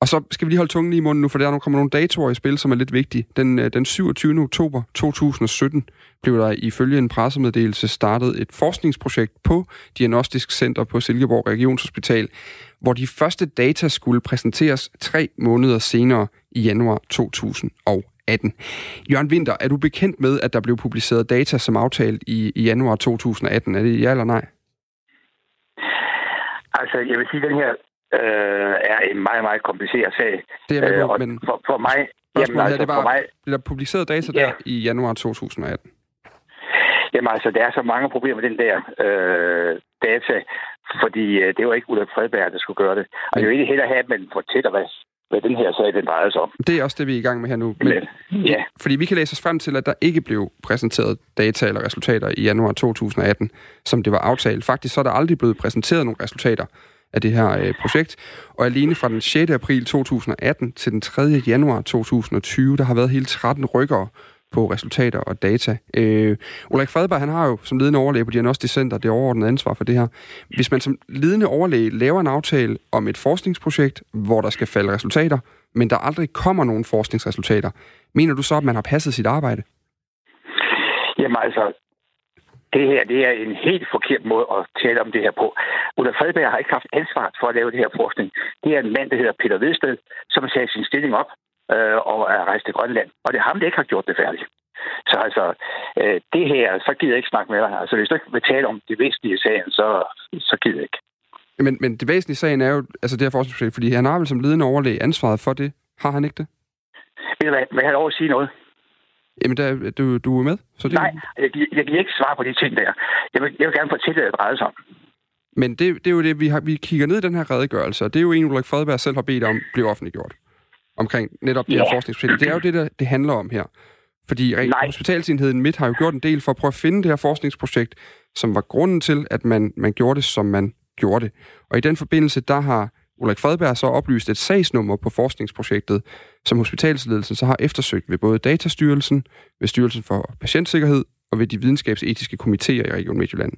Og så skal vi lige holde tungen i munden nu, for der nu kommer nogle datoer i spil, som er lidt vigtige. Den, øh, den 27. oktober 2017 blev der ifølge en pressemeddelelse startet et forskningsprojekt på Diagnostisk Center på Silkeborg Regionshospital, hvor de første data skulle præsenteres tre måneder senere i januar 2018. Jørgen Winter, er du bekendt med, at der blev publiceret data som aftalt i, i januar 2018? Er det ja eller nej? Altså, jeg vil sige, at den her øh, er en meget, meget kompliceret sag. Det er øh, men for, for mig... Jamen, altså, det var, for mig, blev der publiceret data ja. der i januar 2018? Jamen altså, der er så mange problemer med den der øh, data, fordi øh, det var ikke Ulrik Fredberg, der skulle gøre det. Og er jo ikke heller have, at man fortæller, hvad hvad den her sag den drejer sig om. Det er også det, vi er i gang med her nu. Men, ja. Fordi vi kan læse os frem til, at der ikke blev præsenteret data eller resultater i januar 2018, som det var aftalt. Faktisk så er der aldrig blevet præsenteret nogle resultater af det her øh, projekt. Og alene fra den 6. april 2018 til den 3. januar 2020, der har været hele 13 rykkere på resultater og data. Øh, Ulrik Fredberg, han har jo som ledende overlæge på Diagnostisk Center det overordnede ansvar for det her. Hvis man som ledende overlæge laver en aftale om et forskningsprojekt, hvor der skal falde resultater, men der aldrig kommer nogen forskningsresultater, mener du så, at man har passet sit arbejde? Jamen altså, det her det er en helt forkert måde at tale om det her på. Ulla Fredberg har ikke haft ansvar for at lave det her forskning. Det er en mand, der hedder Peter Vedsted, som har taget sin stilling op øh, og er rejst til Grønland. Og det er ham, der ikke har gjort det færdigt. Så altså, øh, det her, så gider jeg ikke snakke med dig. Altså, hvis du ikke vil tale om det væsentlige i sagen, så, så gider jeg ikke. Men, men det væsentlige i sagen er jo altså det her forskningsprojekt, fordi han har vel som ledende overlæge ansvaret for det. Har han ikke det? Ved du hvad, vil jeg have lov at sige noget? Jamen, der, du, du er med? Så det... Nej, jeg, jeg kan ikke svare på de ting der. Jeg vil, jeg vil gerne fortælle, hvad det drejer sig om. Men det, det er jo det, vi, har, vi kigger ned i den her redegørelse, og det er jo en, Ulrik Fredberg selv har bedt om, bliver offentliggjort omkring netop det her forskningsprojekt. Det er jo det, der, det handler om her. Fordi Nej. Hospitalsenheden Midt har jo gjort en del for at prøve at finde det her forskningsprojekt, som var grunden til, at man, man gjorde det, som man gjorde det. Og i den forbindelse, der har Ulrik Fredberg så oplyst et sagsnummer på forskningsprojektet, som hospitalsledelsen så har eftersøgt ved både Datastyrelsen, ved Styrelsen for Patientsikkerhed og ved de videnskabsetiske komitéer i Region Midtjylland.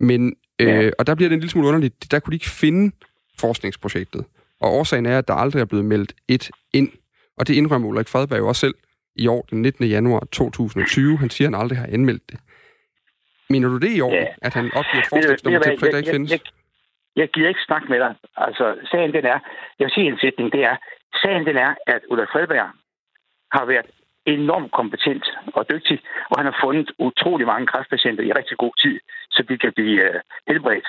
Men, øh, og der bliver det en lille smule underligt, der kunne de ikke finde forskningsprojektet. Og årsagen er, at der aldrig er blevet meldt et ind. Og det indrømmer Ulrik Fredberg også selv i år, den 19. januar 2020. Han siger, at han aldrig har anmeldt det. Mener du det i år, ja. at han opgiver et forskningsnummer til et projekt, der ikke findes? Jeg, jeg, jeg gider ikke snakke med dig. Altså, sagen den er, jeg vil sige en sætning, det er, sagen den er, at Ulrik Fredberg har været enormt kompetent og dygtig, og han har fundet utrolig mange kræftpatienter i rigtig god tid, så de kan blive øh, helbredt.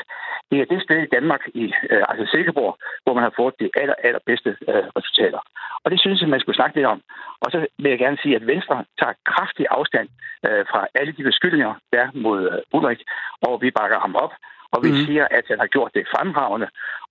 Det er det sted i Danmark, i øh, altså Silkeborg, hvor man har fået de aller, allerbedste øh, resultater. Og det synes jeg, man skulle snakke lidt om. Og så vil jeg gerne sige, at Venstre tager kraftig afstand øh, fra alle de beskyldninger, der er mod øh, Ulrik, og vi bakker ham op. Og vi mm. siger, at han har gjort det fremragende,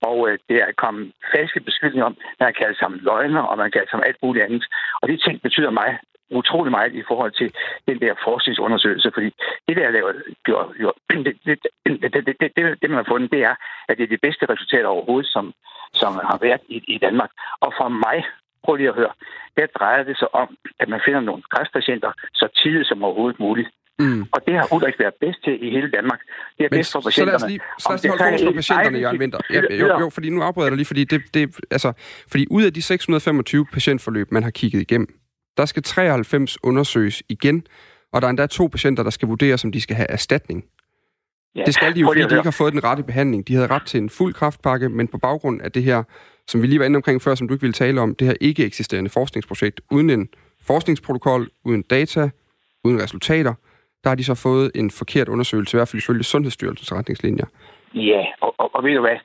og øh, det er kommet falske beskyldninger om, man kalder ham løgner, og man kalder ham alt muligt andet. Og de ting betyder mig utrolig meget i forhold til den der forskningsundersøgelse, fordi det, der er lavet, jo, jo, det, det, det, det, det, det, man har fundet, det er, at det er de bedste resultater overhovedet, som, som har været i, i Danmark. Og for mig, prøv lige at høre, der drejer det sig om, at man finder nogle kræftpatienter så tidligt som overhovedet muligt. Mm. Og det har Ulrik været bedst til i hele Danmark. Det er Men bedst for patienterne. Så lad os lige, så lad os lige holde fokus på patienterne, Jørgen Winter. Ja, jo, jo, fordi nu afbryder jeg dig lige, fordi, det, det, altså, fordi ud af de 625 patientforløb, man har kigget igennem, der skal 93 undersøges igen, og der er endda to patienter, der skal vurderes, om de skal have erstatning. Ja. Det skal de jo, fordi de ikke har fået den rette behandling. De havde ret til en fuld kraftpakke, men på baggrund af det her, som vi lige var inde omkring før, som du ikke ville tale om, det her ikke eksisterende forskningsprojekt, uden en forskningsprotokol, uden data, uden resultater, der har de så fået en forkert undersøgelse, i hvert fald ifølge Sundhedsstyrelsens retningslinjer. Ja, og, og, og ved du hvad?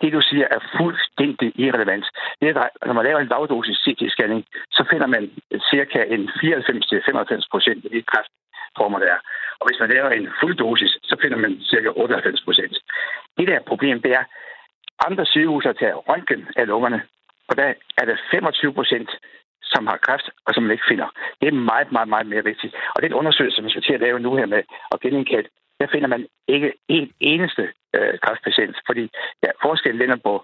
Det du siger er fuldstændig irrelevant. Det er, når man laver en lavdosis CT-scanning, så finder man cirka en 94-95 procent af de kræftformer, der er. Og hvis man laver en fuld dosis, så finder man cirka 98 procent. Det der problem, det er, andre sygehus har taget røntgen af lungerne, og der er der 25 procent, som har kræft, og som man ikke finder. Det er meget, meget, meget mere vigtigt. Og den undersøgelse, som vi skal til at lave nu her med at genindkalde der finder man ikke en eneste øh, kræftpatient, fordi ja, forskellen ligger på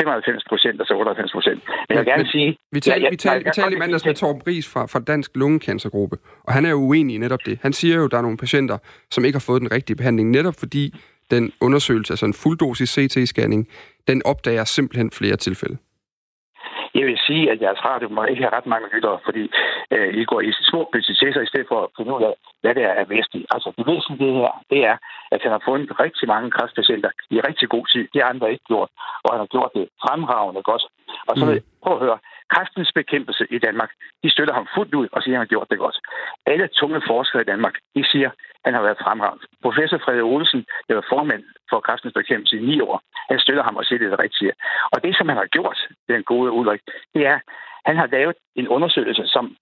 95 procent og så 98 procent. Men jeg vil gerne sige... Vi talte, ja, vi talte, vi talte i mandags med Torben Ries fra, fra Dansk Lungecancergruppe, og han er jo uenig i netop det. Han siger jo, at der er nogle patienter, som ikke har fået den rigtige behandling, netop fordi den undersøgelse, altså en fulddosis CT-scanning, den opdager simpelthen flere tilfælde. Jeg vil sige, at jeres radio må ikke have ret mange lyttere, fordi øh, I går i små budgetter i stedet for at finde ud af, hvad det er, er væsentligt. Altså, det væsentlige her, det er, at han har fundet rigtig mange kræftpatienter i rigtig god tid. Det har andre ikke gjort, og han har gjort det fremragende godt. Og så mm. prøv at høre, kræftens bekæmpelse i Danmark, de støtter ham fuldt ud og siger, at han har gjort det godt. Alle tunge forskere i Danmark, de siger, at han har været fremragende. Professor Frederik Olsen, der var formand for kræftens bekæmpelse i ni år, han støtter ham og siger, det er det rigtige. Og det, som han har gjort, den gode Ulrik, det er, han har lavet en undersøgelse, som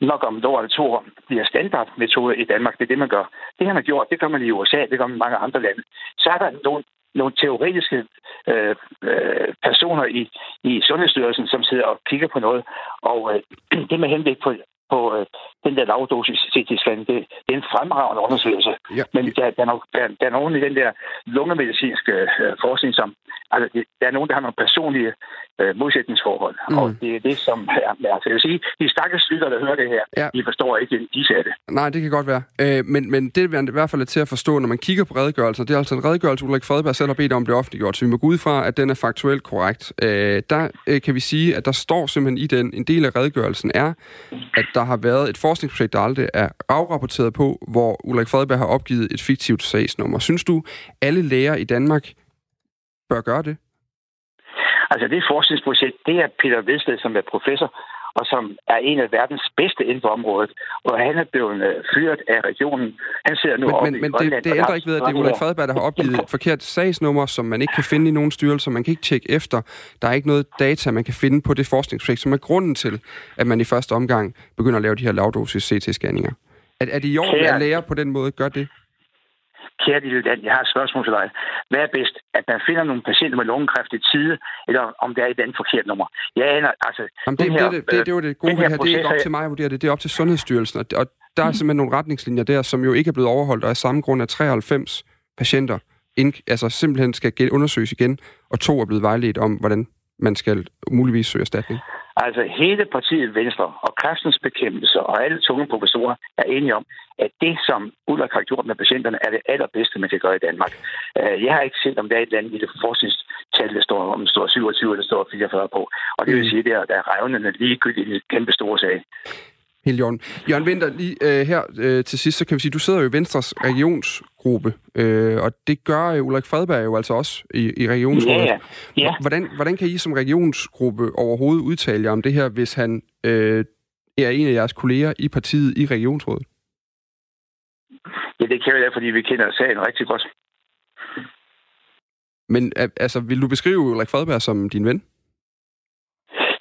nok om et år eller to år bliver standardmetode i Danmark. Det er det, man gør. Det, han har gjort, det gør man i USA, det gør man i mange andre lande. Så er der nogle, nogle teoretiske øh, øh, personer i, i Sundhedsstyrelsen, som sidder og kigger på noget. Og øh, det med henblik på, på øh, den der lavdosis CT-scan, det, det er en fremragende undersøgelse. Ja. Men der, der, er nok, der, der er nogen i den der lungemedicinske øh, forskning, som... Altså, det, der er nogen, der har nogle personlige øh, modsætningsforhold. Mm. Og det er det, som er... Altså, jeg vil sige, de stakkels lytter, der hører det her, Ja. de forstår ikke, de sagde det. Nej, det kan godt være. Øh, men, men det er i hvert fald til at forstå, når man kigger på redegørelsen, det er altså en redegørelse, Ulrik Fredberg selv har bedt om blive offentliggjort, så vi må gå ud fra, at den er faktuelt korrekt. Øh, der øh, kan vi sige, at der står simpelthen i den, en del af redegørelsen er, at der har været et forskningsprojekt, der aldrig er afrapporteret på, hvor Ulrik Fredberg har opgivet et fiktivt sagsnummer. Synes du, alle læger i Danmark bør gøre det? Altså det forskningsprojekt, det er Peter Vedsted, som er professor, og som er en af verdens bedste inden for området. Og han er blevet øh, fyret af regionen. Han sidder nu Men, oppe men, i men Grønland det, det ændrer ikke ved, at det er Ulrik Fredberg, der har opgivet et forkert sagsnummer, som man ikke kan finde i nogen styrelser. Man kan ikke tjekke efter. Der er ikke noget data, man kan finde på det forskningsprojekt, som er grunden til, at man i første omgang begynder at lave de her lavdosis CT-scanninger. Er, er det i orden, at læger på den måde gør det? Kære lille Dan, jeg har et spørgsmål til dig. Hvad er bedst? At man finder nogle patienter med lungekræft i tide, eller om det er et andet forkert nummer? Jeg aner, altså... Jamen, det, den det, her, det, det, det, var det gode her det her. Det er ikke op til mig at vurdere det. Det er op til Sundhedsstyrelsen. Og, og der er simpelthen nogle retningslinjer der, som jo ikke er blevet overholdt, og af samme grund er 93 patienter ind, altså simpelthen skal undersøges igen, og to er blevet vejledt om, hvordan man skal muligvis søge erstatning. Altså hele partiet Venstre og kræftens bekæmpelse og alle tunge professorer er enige om, at det, som Ulrik har gjort med patienterne, er det allerbedste, man kan gøre i Danmark. Øh, Jeg har ikke set, om der er et eller andet lille forskningstal, der står, om det står 27 eller der står 44 på. Og det vil Mm. sige, at der, der er revnende ligegyldigt i kæmpe store sag. Helt Jørgen. Jørgen Winter, lige øh, her øh, til sidst, så kan vi sige, du sidder jo i Venstres regionsgruppe, øh, og det gør øh, Ulrik Fredberg jo altså også i, i regionsrådet. Ja, ja. ja. Hvordan, hvordan kan I som regionsgruppe overhovedet udtale jer om det her, hvis han øh, er en af jeres kolleger i partiet i regionsrådet? ja, det kan jeg, fordi vi kender sagen rigtig godt. Men altså, vil du beskrive Ulrik Fredberg som din ven?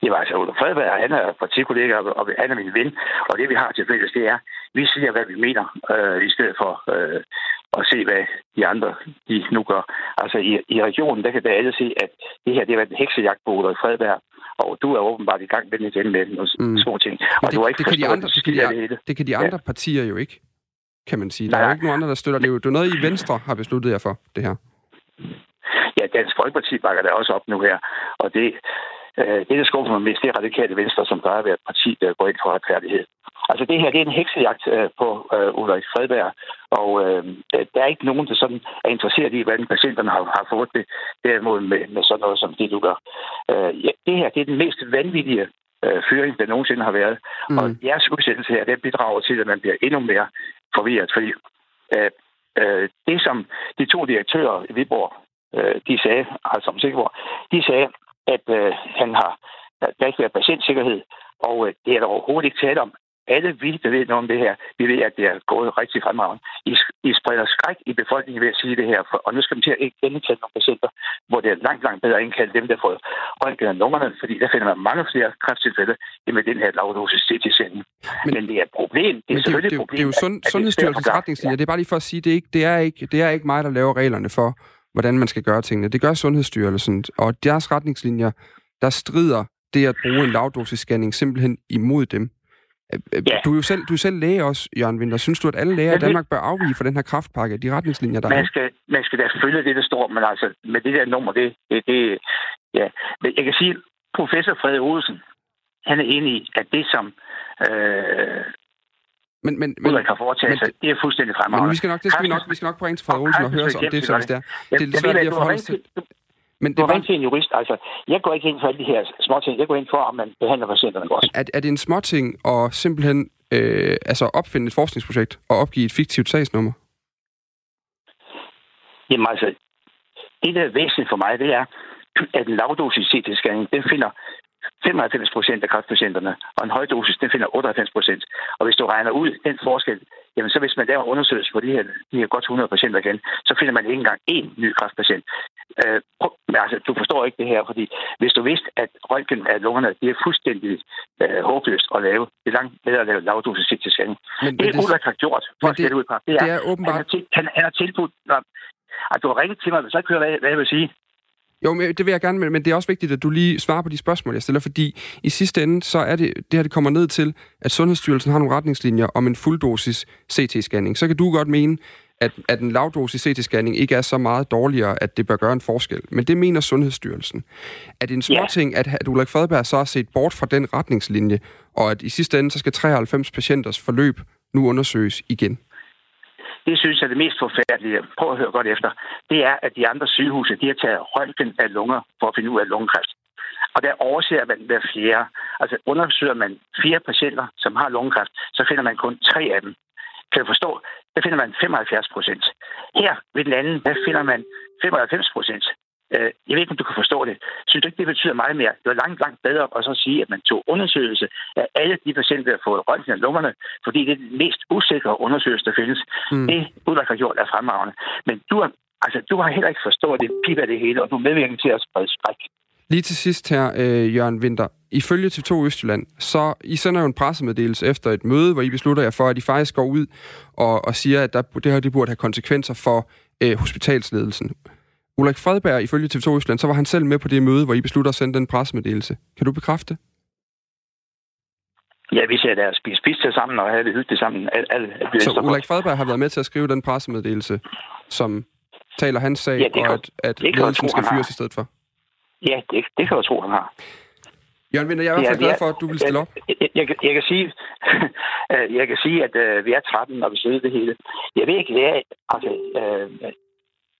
Jamen altså, Ulrik Fredberg, han er partikollega, og han er min ven. Og det, vi har til fælles, det er, vi siger, hvad vi mener, øh, i stedet for øh, at se, hvad de andre de nu gør. Altså, i, i regionen, der kan der alle se, at det her, det har været en heksejagt på Ulrik Fredberg. Og du er åbenbart i gang med den igen med nogle Mm. små ting. Men Og det, du har ikke det, kan de andre, det, kan de, det det kan de Ja. andre partier jo ikke, kan man sige. Der er Nej. jo ikke nogen andre, der støtter det. er jo- Det er noget, I Venstre har besluttet jer for, det her. Ja, Dansk Folkeparti bakker der også op nu her. Og det, det der skuffer mig mest, det er radikale venstre, som plejer at være et parti, der går ind for retfærdighed. Altså det her, det er en heksejagt øh, på øh, Ulrik Fredberg, og øh, der er ikke nogen, der sådan er interesseret i, hvordan patienterne har, har fået det, derimod med, med sådan noget, som det du gør. Øh, ja, det her, det er den mest vanvittige øh, fyring, der nogensinde har været. Mm. Og jeres udsendelse her, det bidrager til, at man bliver endnu mere forvirret, fordi øh, øh, det, som de to direktører i Viborg, øh, de sagde, altså om Sikkerborg, de sagde, at øh, han har, at der ikke været patientsikkerhed, og øh, det er der overhovedet ikke tale om. Alle vi, der ved noget om det her, vi ved, at det er gået rigtig fremragende. I, I spreder skræk i befolkningen ved at sige det her, for, og nu skal man til at genindkalde nogle patienter, hvor det er langt, langt bedre at indkalde dem, der får røntgen af lungerne, fordi der finder man mange flere kræfttilfælde end med den her lavdosis CT-sending. Men, Men, det er et problem. Det er det, er selvfølgelig det, er et jo- problem. det er jo sund, at det er Sundhedsstyrelsens retningslinjer. Det er bare lige for at sige, det er ikke, det er ikke, det er ikke mig, der laver reglerne for, hvordan man skal gøre tingene. Det gør Sundhedsstyrelsen, og deres retningslinjer, der strider det at bruge en lavdosisscanning simpelthen imod dem. Øh, øh, Ja. Du er jo selv, du er selv læge også, Jørgen Winter. Synes du, at alle læger i Danmark bør afvige fra den her kraftpakke, de retningslinjer, der man er? skal, man skal da følge det, der står, men altså, med det der nummer, det, det, det ja. Men jeg kan sige, professor Frede Olsen, han er enig i, at det, som øh, Men, men, men, Ulrik har foretaget men sig, det er fuldstændig fremragende. men vi skal nok, det skal vi nok, vi skal nok bringe til Frederik Olsen og høre sig om det, så hvis det er. Det er lidt jeg svært lige at forholde sig til, Men det til en jurist. Altså, jeg går ikke ind for alle de her små ting. Jeg går ind for, at man behandler patienterne godt. er, er det en småting at simpelthen øh, altså opfinde et forskningsprojekt og opgive et fiktivt sagsnummer? Jamen altså, det, der er væsentligt for mig, det er, at en lavdosis CT-scanning, den finder 95 procent af kræftpatienterne, og en højdosis, den finder 98 procent. Og hvis du regner ud den forskel, jamen så hvis man laver undersøgelse på de her, de her godt 100 patienter igen, så finder man ikke engang én ny kræftpatient. Øh, men altså, du forstår ikke det her, fordi hvis du vidste, at røntgen af lungerne, det er fuldstændig øh, håbløst at lave, det er langt bedre at lave lavdosis CT-scanning. Men, Det, men Ulrik har gjort, for at skælde ud på, det er, det er han åbenbart... har, til, han, han har tilbudt... Nå, at du har ringet til mig, hvis jeg ikke hører, hvad, hvad jeg vil sige. Jo, men det vil jeg gerne, men det er også vigtigt, at du lige svarer på de spørgsmål, jeg stiller, fordi i sidste ende, så er det, det her det kommer ned til, at Sundhedsstyrelsen har nogle retningslinjer om en fulddosis CT-scanning. Så kan du godt mene, at, at en lavdosis CT-scanning ikke er så meget dårligere, at det bør gøre en forskel. Men det mener Sundhedsstyrelsen. Er det en små ting, at, at Ulrik Fredberg så har set bort fra den retningslinje, og at i sidste ende, så skal 93 patienters forløb nu undersøges igen? Det synes jeg er det mest forfærdelige. Prøv at høre godt efter. Det er, at de andre sygehuse, de har taget røntgen af lunger for at finde ud af lungekræft. Og der overser man hver fjerde. Altså undersøger man fire patienter, som har lungekræft, så finder man kun tre af dem. Kan du forstå? Der finder man 75 procent. Her ved den anden, der finder man 95 procent. Øh, jeg ved ikke, om du kan forstå det. Synes du ikke, det betyder meget mere? Det var langt, langt bedre at så sige, at man tog undersøgelse af alle de patienter, der har fået røntgen af lungerne, fordi det er den mest usikre undersøgelse, der findes. Mm. Det, udvalg har gjort, er fremragende. Men du har, altså, du har heller ikke forstået det piper det hele, og du medvirker til at sprede skræk. Lige til sidst her, øh, Jørgen Winter. Ifølge TV2 Østjylland, så I sender jo en pressemeddelelse efter et møde, hvor I beslutter jer for, at I faktisk går ud og, og siger, at der, det her det burde have konsekvenser for øh, hospitalsledelsen. Ulrik Fredberg, ifølge TV2 Østjylland, så var han selv med på det møde, hvor I beslutter at sende den pressemeddelelse. Kan du bekræfte? Ja, vi ser der spise pizza sammen og have det hyggeligt sammen. Al, al, al, så Ulrik Fredberg har været med til at skrive den pressemeddelelse, som taler hans sag, ja, og at, at ledelsen skal fyres i stedet for? Ja, det, det kan jeg tro, han har. Jørgen Winter, jeg er i hvert fald glad for, at du vil stille op. Jeg, jeg, jeg, jeg kan sige, jeg kan sige, at uh, vi er 13, når vi sidder det hele. Jeg ved ikke, er, altså, uh,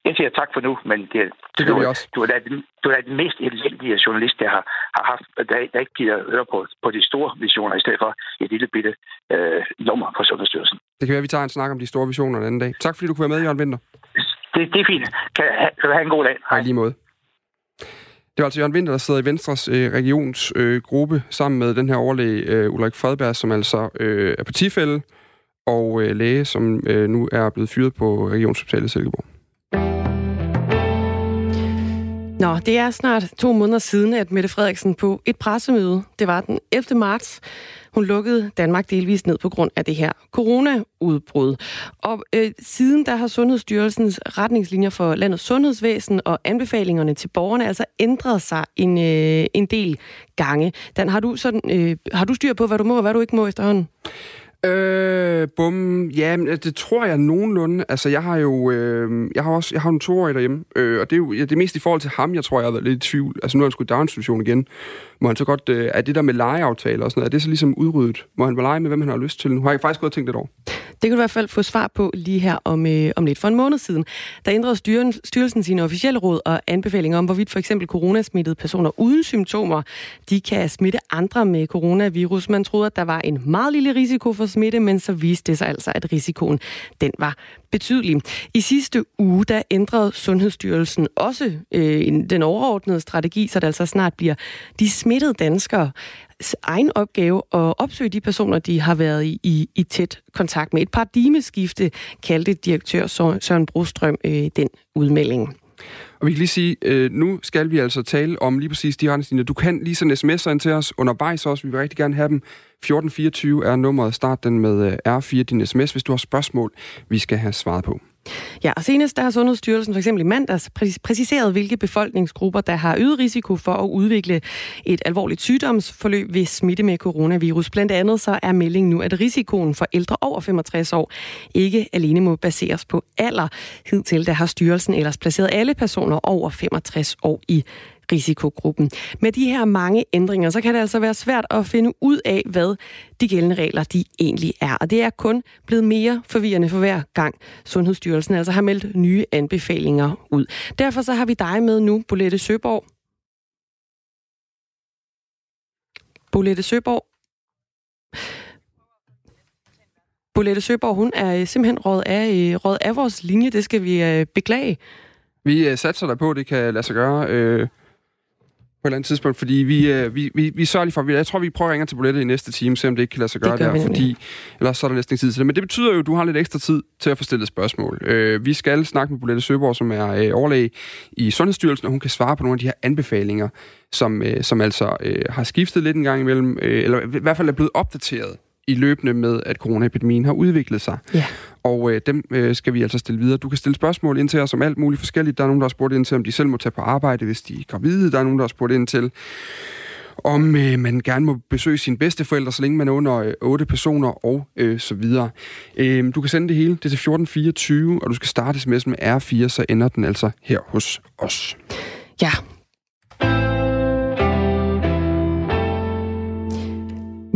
jeg siger tak for nu, men det, det du, også. Du er, da, du er den mest elendige journalist, der har, har haft, der, der ikke giver høre på, på de store visioner, i stedet for et lille bitte øh, nummer på Sundhedsstyrelsen. Det kan være, at vi tager en snak om de store visioner en anden dag. Tak fordi du kunne være med, Jørgen Winter. Det, det er fint. Kan, kan du have en god dag. Hej. Hej lige måde. Det var altså Jørgen Winter, der sidder i Venstres øh, regionsgruppe øh, sammen med den her overlæge øh, Ulrik Fredberg, som altså øh, er partifælde og øh, læge, som øh, nu er blevet fyret på Regionshospitalet Silkeborg. Nå, det er snart to måneder siden, at Mette Frederiksen på et pressemøde, det var den 11. marts, hun lukkede Danmark delvist ned på grund af det her coronaudbrud. Og øh, siden der har Sundhedsstyrelsens retningslinjer for landets sundhedsvæsen og anbefalingerne til borgerne altså ændret sig en, øh, en del gange. Dan, har du, sådan, øh, har du styr på, hvad du må og hvad du ikke må efterhånden? Øh, bum, ja, men øh, det tror jeg nogenlunde. Altså, jeg har jo, øh, jeg har også, jeg har en toårig derhjemme, øh, og det er jo ja, det er mest i forhold til ham, jeg tror, jeg har været lidt i tvivl. Altså, nu er han sgu i daginstitution igen. Må han så godt, øh, er det der med legeaftaler og sådan noget, er det så ligesom udryddet? Må han lege med, hvem han har lyst til? Nu har jeg faktisk gået og tænkt lidt over. Det kan du i hvert fald få svar på lige her om, øh, om lidt. For en måned siden, der ændrede styren, styrelsen sine officielle råd og anbefalinger om, hvorvidt for eksempel coronasmittede personer uden symptomer, de kan smitte andre med coronavirus. Man troede, at der var en meget lille risiko for smitte, men så viste det sig altså, at risikoen den var betydelig. I sidste uge, der ændrede Sundhedsstyrelsen også øh, den overordnede strategi, så det altså snart bliver de smittede danskere egen opgave at opsøge de personer, de har været i, i, i tæt kontakt med. Et paradigmeskifte kaldte direktør Søren Brostrøm øh, den udmelding. Og vi kan lige sige, øh, nu skal vi altså tale om lige præcis de retningslinjer. Du kan lige sende sms'er ind til os undervejs også. Vi vil rigtig gerne have dem. 1424 er nummeret. Start den med øh, R4, din sms, hvis du har spørgsmål, vi skal have svaret på. Ja, og senest der har Sundhedsstyrelsen for eksempel i mandags præciseret, hvilke befolkningsgrupper, der har øget risiko for at udvikle et alvorligt sygdomsforløb ved smitte med coronavirus. Blandt andet så er meldingen nu, at risikoen for ældre over 65 år ikke alene må baseres på alder. Hidtil der har styrelsen ellers placeret alle personer over 65 år i risikogruppen. Med de her mange ændringer, så kan det altså være svært at finde ud af, hvad de gældende regler de egentlig er. Og det er kun blevet mere forvirrende for hver gang Sundhedsstyrelsen altså har meldt nye anbefalinger ud. Derfor så har vi dig med nu, Bolette Søborg. Bolette Søborg. Bolette Søborg, hun er øh, simpelthen råd af, øh, råd af vores linje. Det skal vi øh, beklage. Vi satser der på, at det kan lade sig gøre. På et eller andet tidspunkt, fordi vi, øh, vi, vi, vi sørger lige for, vi, jeg tror, vi prøver at ringe til Bolette i næste time, se om det ikke kan lade sig gøre der, fordi ellers så er der næsten ikke tid til det. Men det betyder jo, at du har lidt ekstra tid til at få stillet spørgsmål. Øh, vi skal snakke med Bolette Søborg, som er øh, overlæge i Sundhedsstyrelsen, og hun kan svare på nogle af de her anbefalinger, som, øh, som altså øh, har skiftet lidt en gang imellem, øh, eller i hvert fald er blevet opdateret i løbende med, at coronaepidemien har udviklet sig. Ja og øh, dem øh, skal vi altså stille videre. Du kan stille spørgsmål ind til os om alt muligt forskelligt. Der er nogen, der har spurgt ind til, om de selv må tage på arbejde, hvis de er gravide. Der er nogen, der har spurgt ind til, om øh, man gerne må besøge sine bedsteforældre, så længe man er under øh, 8 personer og øh, så videre. Øh, du kan sende det hele, det er til 1424, og du skal starte sms'en med R4, så ender den altså her hos os.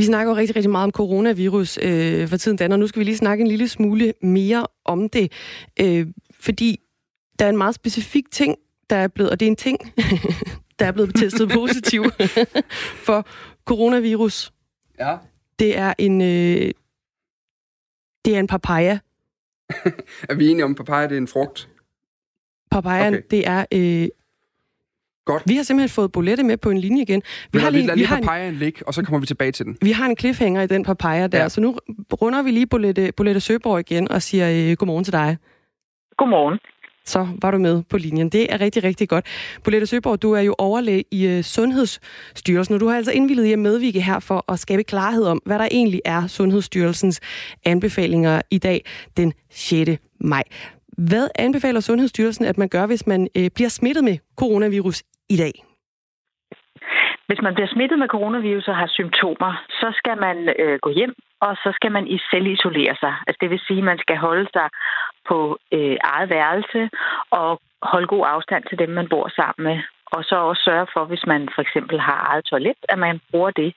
Snakker jo rigtig, rigtig meget om coronavirus øh, for tiden, Dan, og nu skal vi lige snakke en lille smule mere om det, øh, fordi der er en meget specifik ting, der er blevet, og det er en ting, der er blevet testet positiv for coronavirus. Ja. Det er en, øh, det er en papaya. er vi enige om, papaya det er en frugt? Papayaen, okay. det er... Øh, Godt. Vi har simpelthen fået Bolette med på en linje igen. Vi, har lige, vi lige har en, papayaen ligge, og så kommer vi tilbage til den. vi har en cliffhanger i den papaya der, Ja. så nu runder vi lige Bolette, Bolette Søborg igen og siger øh, godmorgen til dig. Godmorgen. Så var du med på linjen. Det er rigtig, rigtig godt. Bolette Søborg, du er jo overlæge i øh, Sundhedsstyrelsen, og du har altså indvillet i at medvirke her for at skabe klarhed om, hvad der egentlig er Sundhedsstyrelsens anbefalinger i dag, den 6. maj. Hvad anbefaler Sundhedsstyrelsen, at man gør, hvis man øh, bliver smittet med coronavirus i dag? Hvis man bliver smittet med coronavirus og har symptomer, så skal man øh, gå hjem, og så skal man i selvisolere sig. Altså det vil sige, at man skal holde sig på øh, eget værelse og holde god afstand til dem, man bor sammen med. Og så også sørge for, hvis man for eksempel har eget toilet, at man bruger det.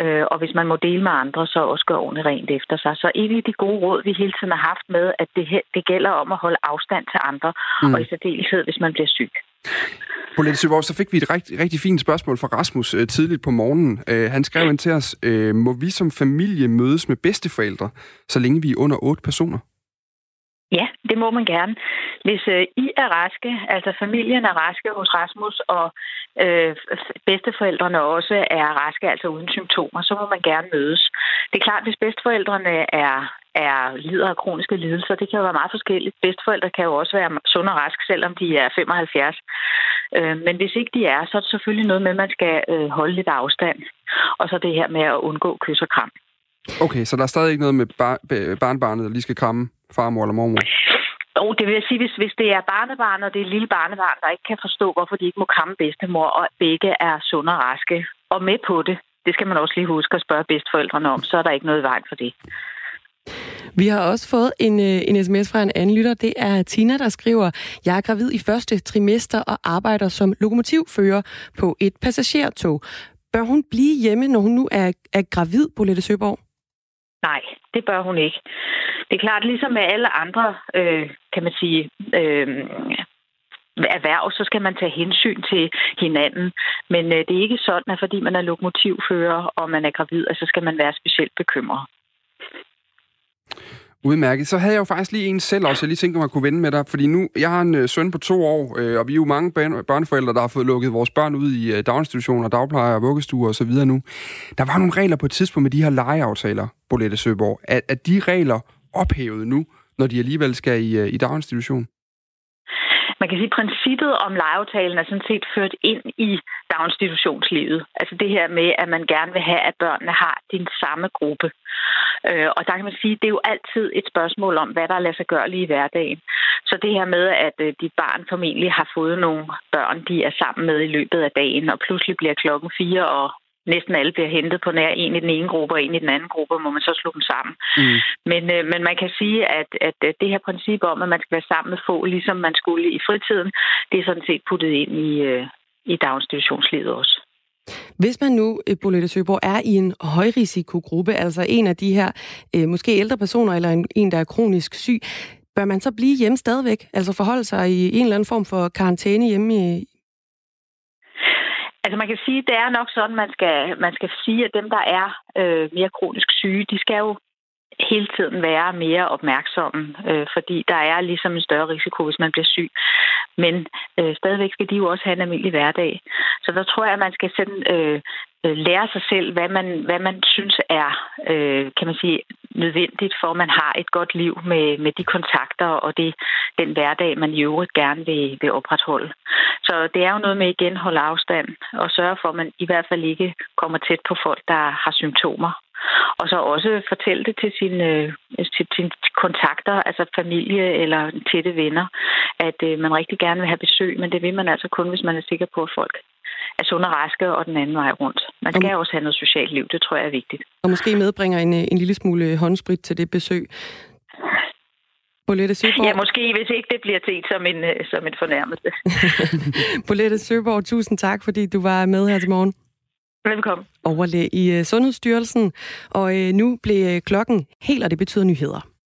Øh, og hvis man må dele med andre, så også gøre ordentligt rent efter sig. Så en af de gode råd, vi hele tiden har haft med, at det, det gælder om at holde afstand til andre, mm. og i særdeleshed, hvis man bliver syg. Bolette Søborg, så fik vi et rigtig, rigtig fint spørgsmål fra Rasmus øh, tidligt på morgenen. Øh, han skrev ind til os, øh, må vi som familie mødes med bedsteforældre, så længe vi er under 8 personer? Ja, det må man gerne. Hvis øh, I er raske, altså familien er raske hos Rasmus, og øh, bedsteforældrene også er raske, altså uden symptomer, så må man gerne mødes. Det er klart, hvis bedsteforældrene er, er lider af kroniske lidelser, det kan jo være meget forskelligt. Bedsteforældre kan jo også være sunde og raske, selvom de er 75. Øh, men hvis ikke de er, så er det selvfølgelig noget med, at man skal øh, holde lidt afstand. Og så det her med at undgå kys og kram. Okay, så der er stadig ikke noget med bar- barnbarnet, der lige skal kramme farmor eller mormor? Og det vil jeg sige, hvis, hvis det er barnebarn, og det er et lille barnebarn, der ikke kan forstå, hvorfor de ikke må kramme bedstemor, og begge er sunde og raske, og med på det, det skal man også lige huske at spørge bedsteforældrene om, så er der ikke noget i vejen for det. Vi har også fået en, øh, en sms fra en anden lytter. Det er Tina, der skriver, jeg er gravid i første trimester og arbejder som lokomotivfører på et passagertog. Bør hun blive hjemme, når hun nu er, er gravid, Bolette Søborg? Nej, det bør hun ikke. Det er klart, ligesom med alle andre, øh, kan man sige, øh, erhverv, så skal man tage hensyn til hinanden. Men øh, det er ikke sådan, at fordi man er lokomotivfører, og man er gravid, så skal man være specielt bekymret. Udmærket. Så havde jeg jo faktisk lige en selv også, jeg lige tænkte mig at kunne vende med dig, fordi nu, jeg har en øh, søn på to år, øh, og vi er jo mange børn- børneforældre, der har fået lukket vores børn ud i øh, daginstitutioner, dagplejer, vuggestuer og så videre nu. Der var nogle regler på et tidspunkt med de her legeaftaler, Bolette Søborg. Er, er de regler ophævet nu, når de alligevel skal i, øh, i daginstitution? Man kan sige, at princippet om legeaftalen er sådan set ført ind i daginstitutionslivet. Altså det her med, at man gerne vil have, at børnene har din samme gruppe. Øh, og der kan man sige, at det er jo altid et spørgsmål om, hvad der lader sig gøre lige i hverdagen. Så det her med, at øh, dit barn formentlig har fået nogle børn, de er sammen med i løbet af dagen, og pludselig bliver klokken fire, og næsten alle bliver hentet på nær en i den ene gruppe og en i den anden gruppe, må man så slå dem sammen. Mm. Men, øh, men man kan sige, at, at det her princip om, at man skal være sammen med få, ligesom man skulle i fritiden, det er sådan set puttet ind i, øh, i daginstitutionslivet også. Hvis man nu, øh, Bolette Søborg, er i en højrisikogruppe, altså en af de her øh, måske ældre personer, eller en, en, der er kronisk syg, bør man så blive hjemme stadigvæk? Altså forholde sig i en eller anden form for karantæne hjemme i, Altså man kan sige, det er nok sådan, man skal, man skal sige, at dem, der er øh, mere kronisk syge, de skal jo hele tiden være mere opmærksomme, øh, fordi der er ligesom en større risiko, hvis man bliver syg. Men øh, stadigvæk skal de jo også have en almindelig hverdag. Så der tror jeg, at man skal sådan, øh, øh, lære sig selv, hvad man, hvad man synes er øh, kan man sige, nødvendigt for, at man har et godt liv med, med de kontakter og det, den hverdag, man i øvrigt gerne vil, vil opretholde. Så det er jo noget med igen holde afstand og sørge for, at man i hvert fald ikke kommer tæt på folk, der har symptomer. Og så også fortælle det til sine, øh, til sine kontakter, altså familie eller tætte venner, at øh, man rigtig gerne vil have besøg, men det vil man altså kun, hvis man er sikker på, at folk er sunde og raske og den anden vej rundt. Man skal også have noget socialt liv, det tror jeg er vigtigt. Og måske medbringer en, en lille smule håndsprit til det besøg. Bolette Søborg. Ja, måske, hvis ikke det bliver set som en, øh, som en fornærmelse. Bolette Søborg, tusind tak, fordi du var med her til morgen. Velkommen. Overlæg i øh, Sundhedsstyrelsen, og øh, nu blev øh, klokken helt, og det betyder nyheder.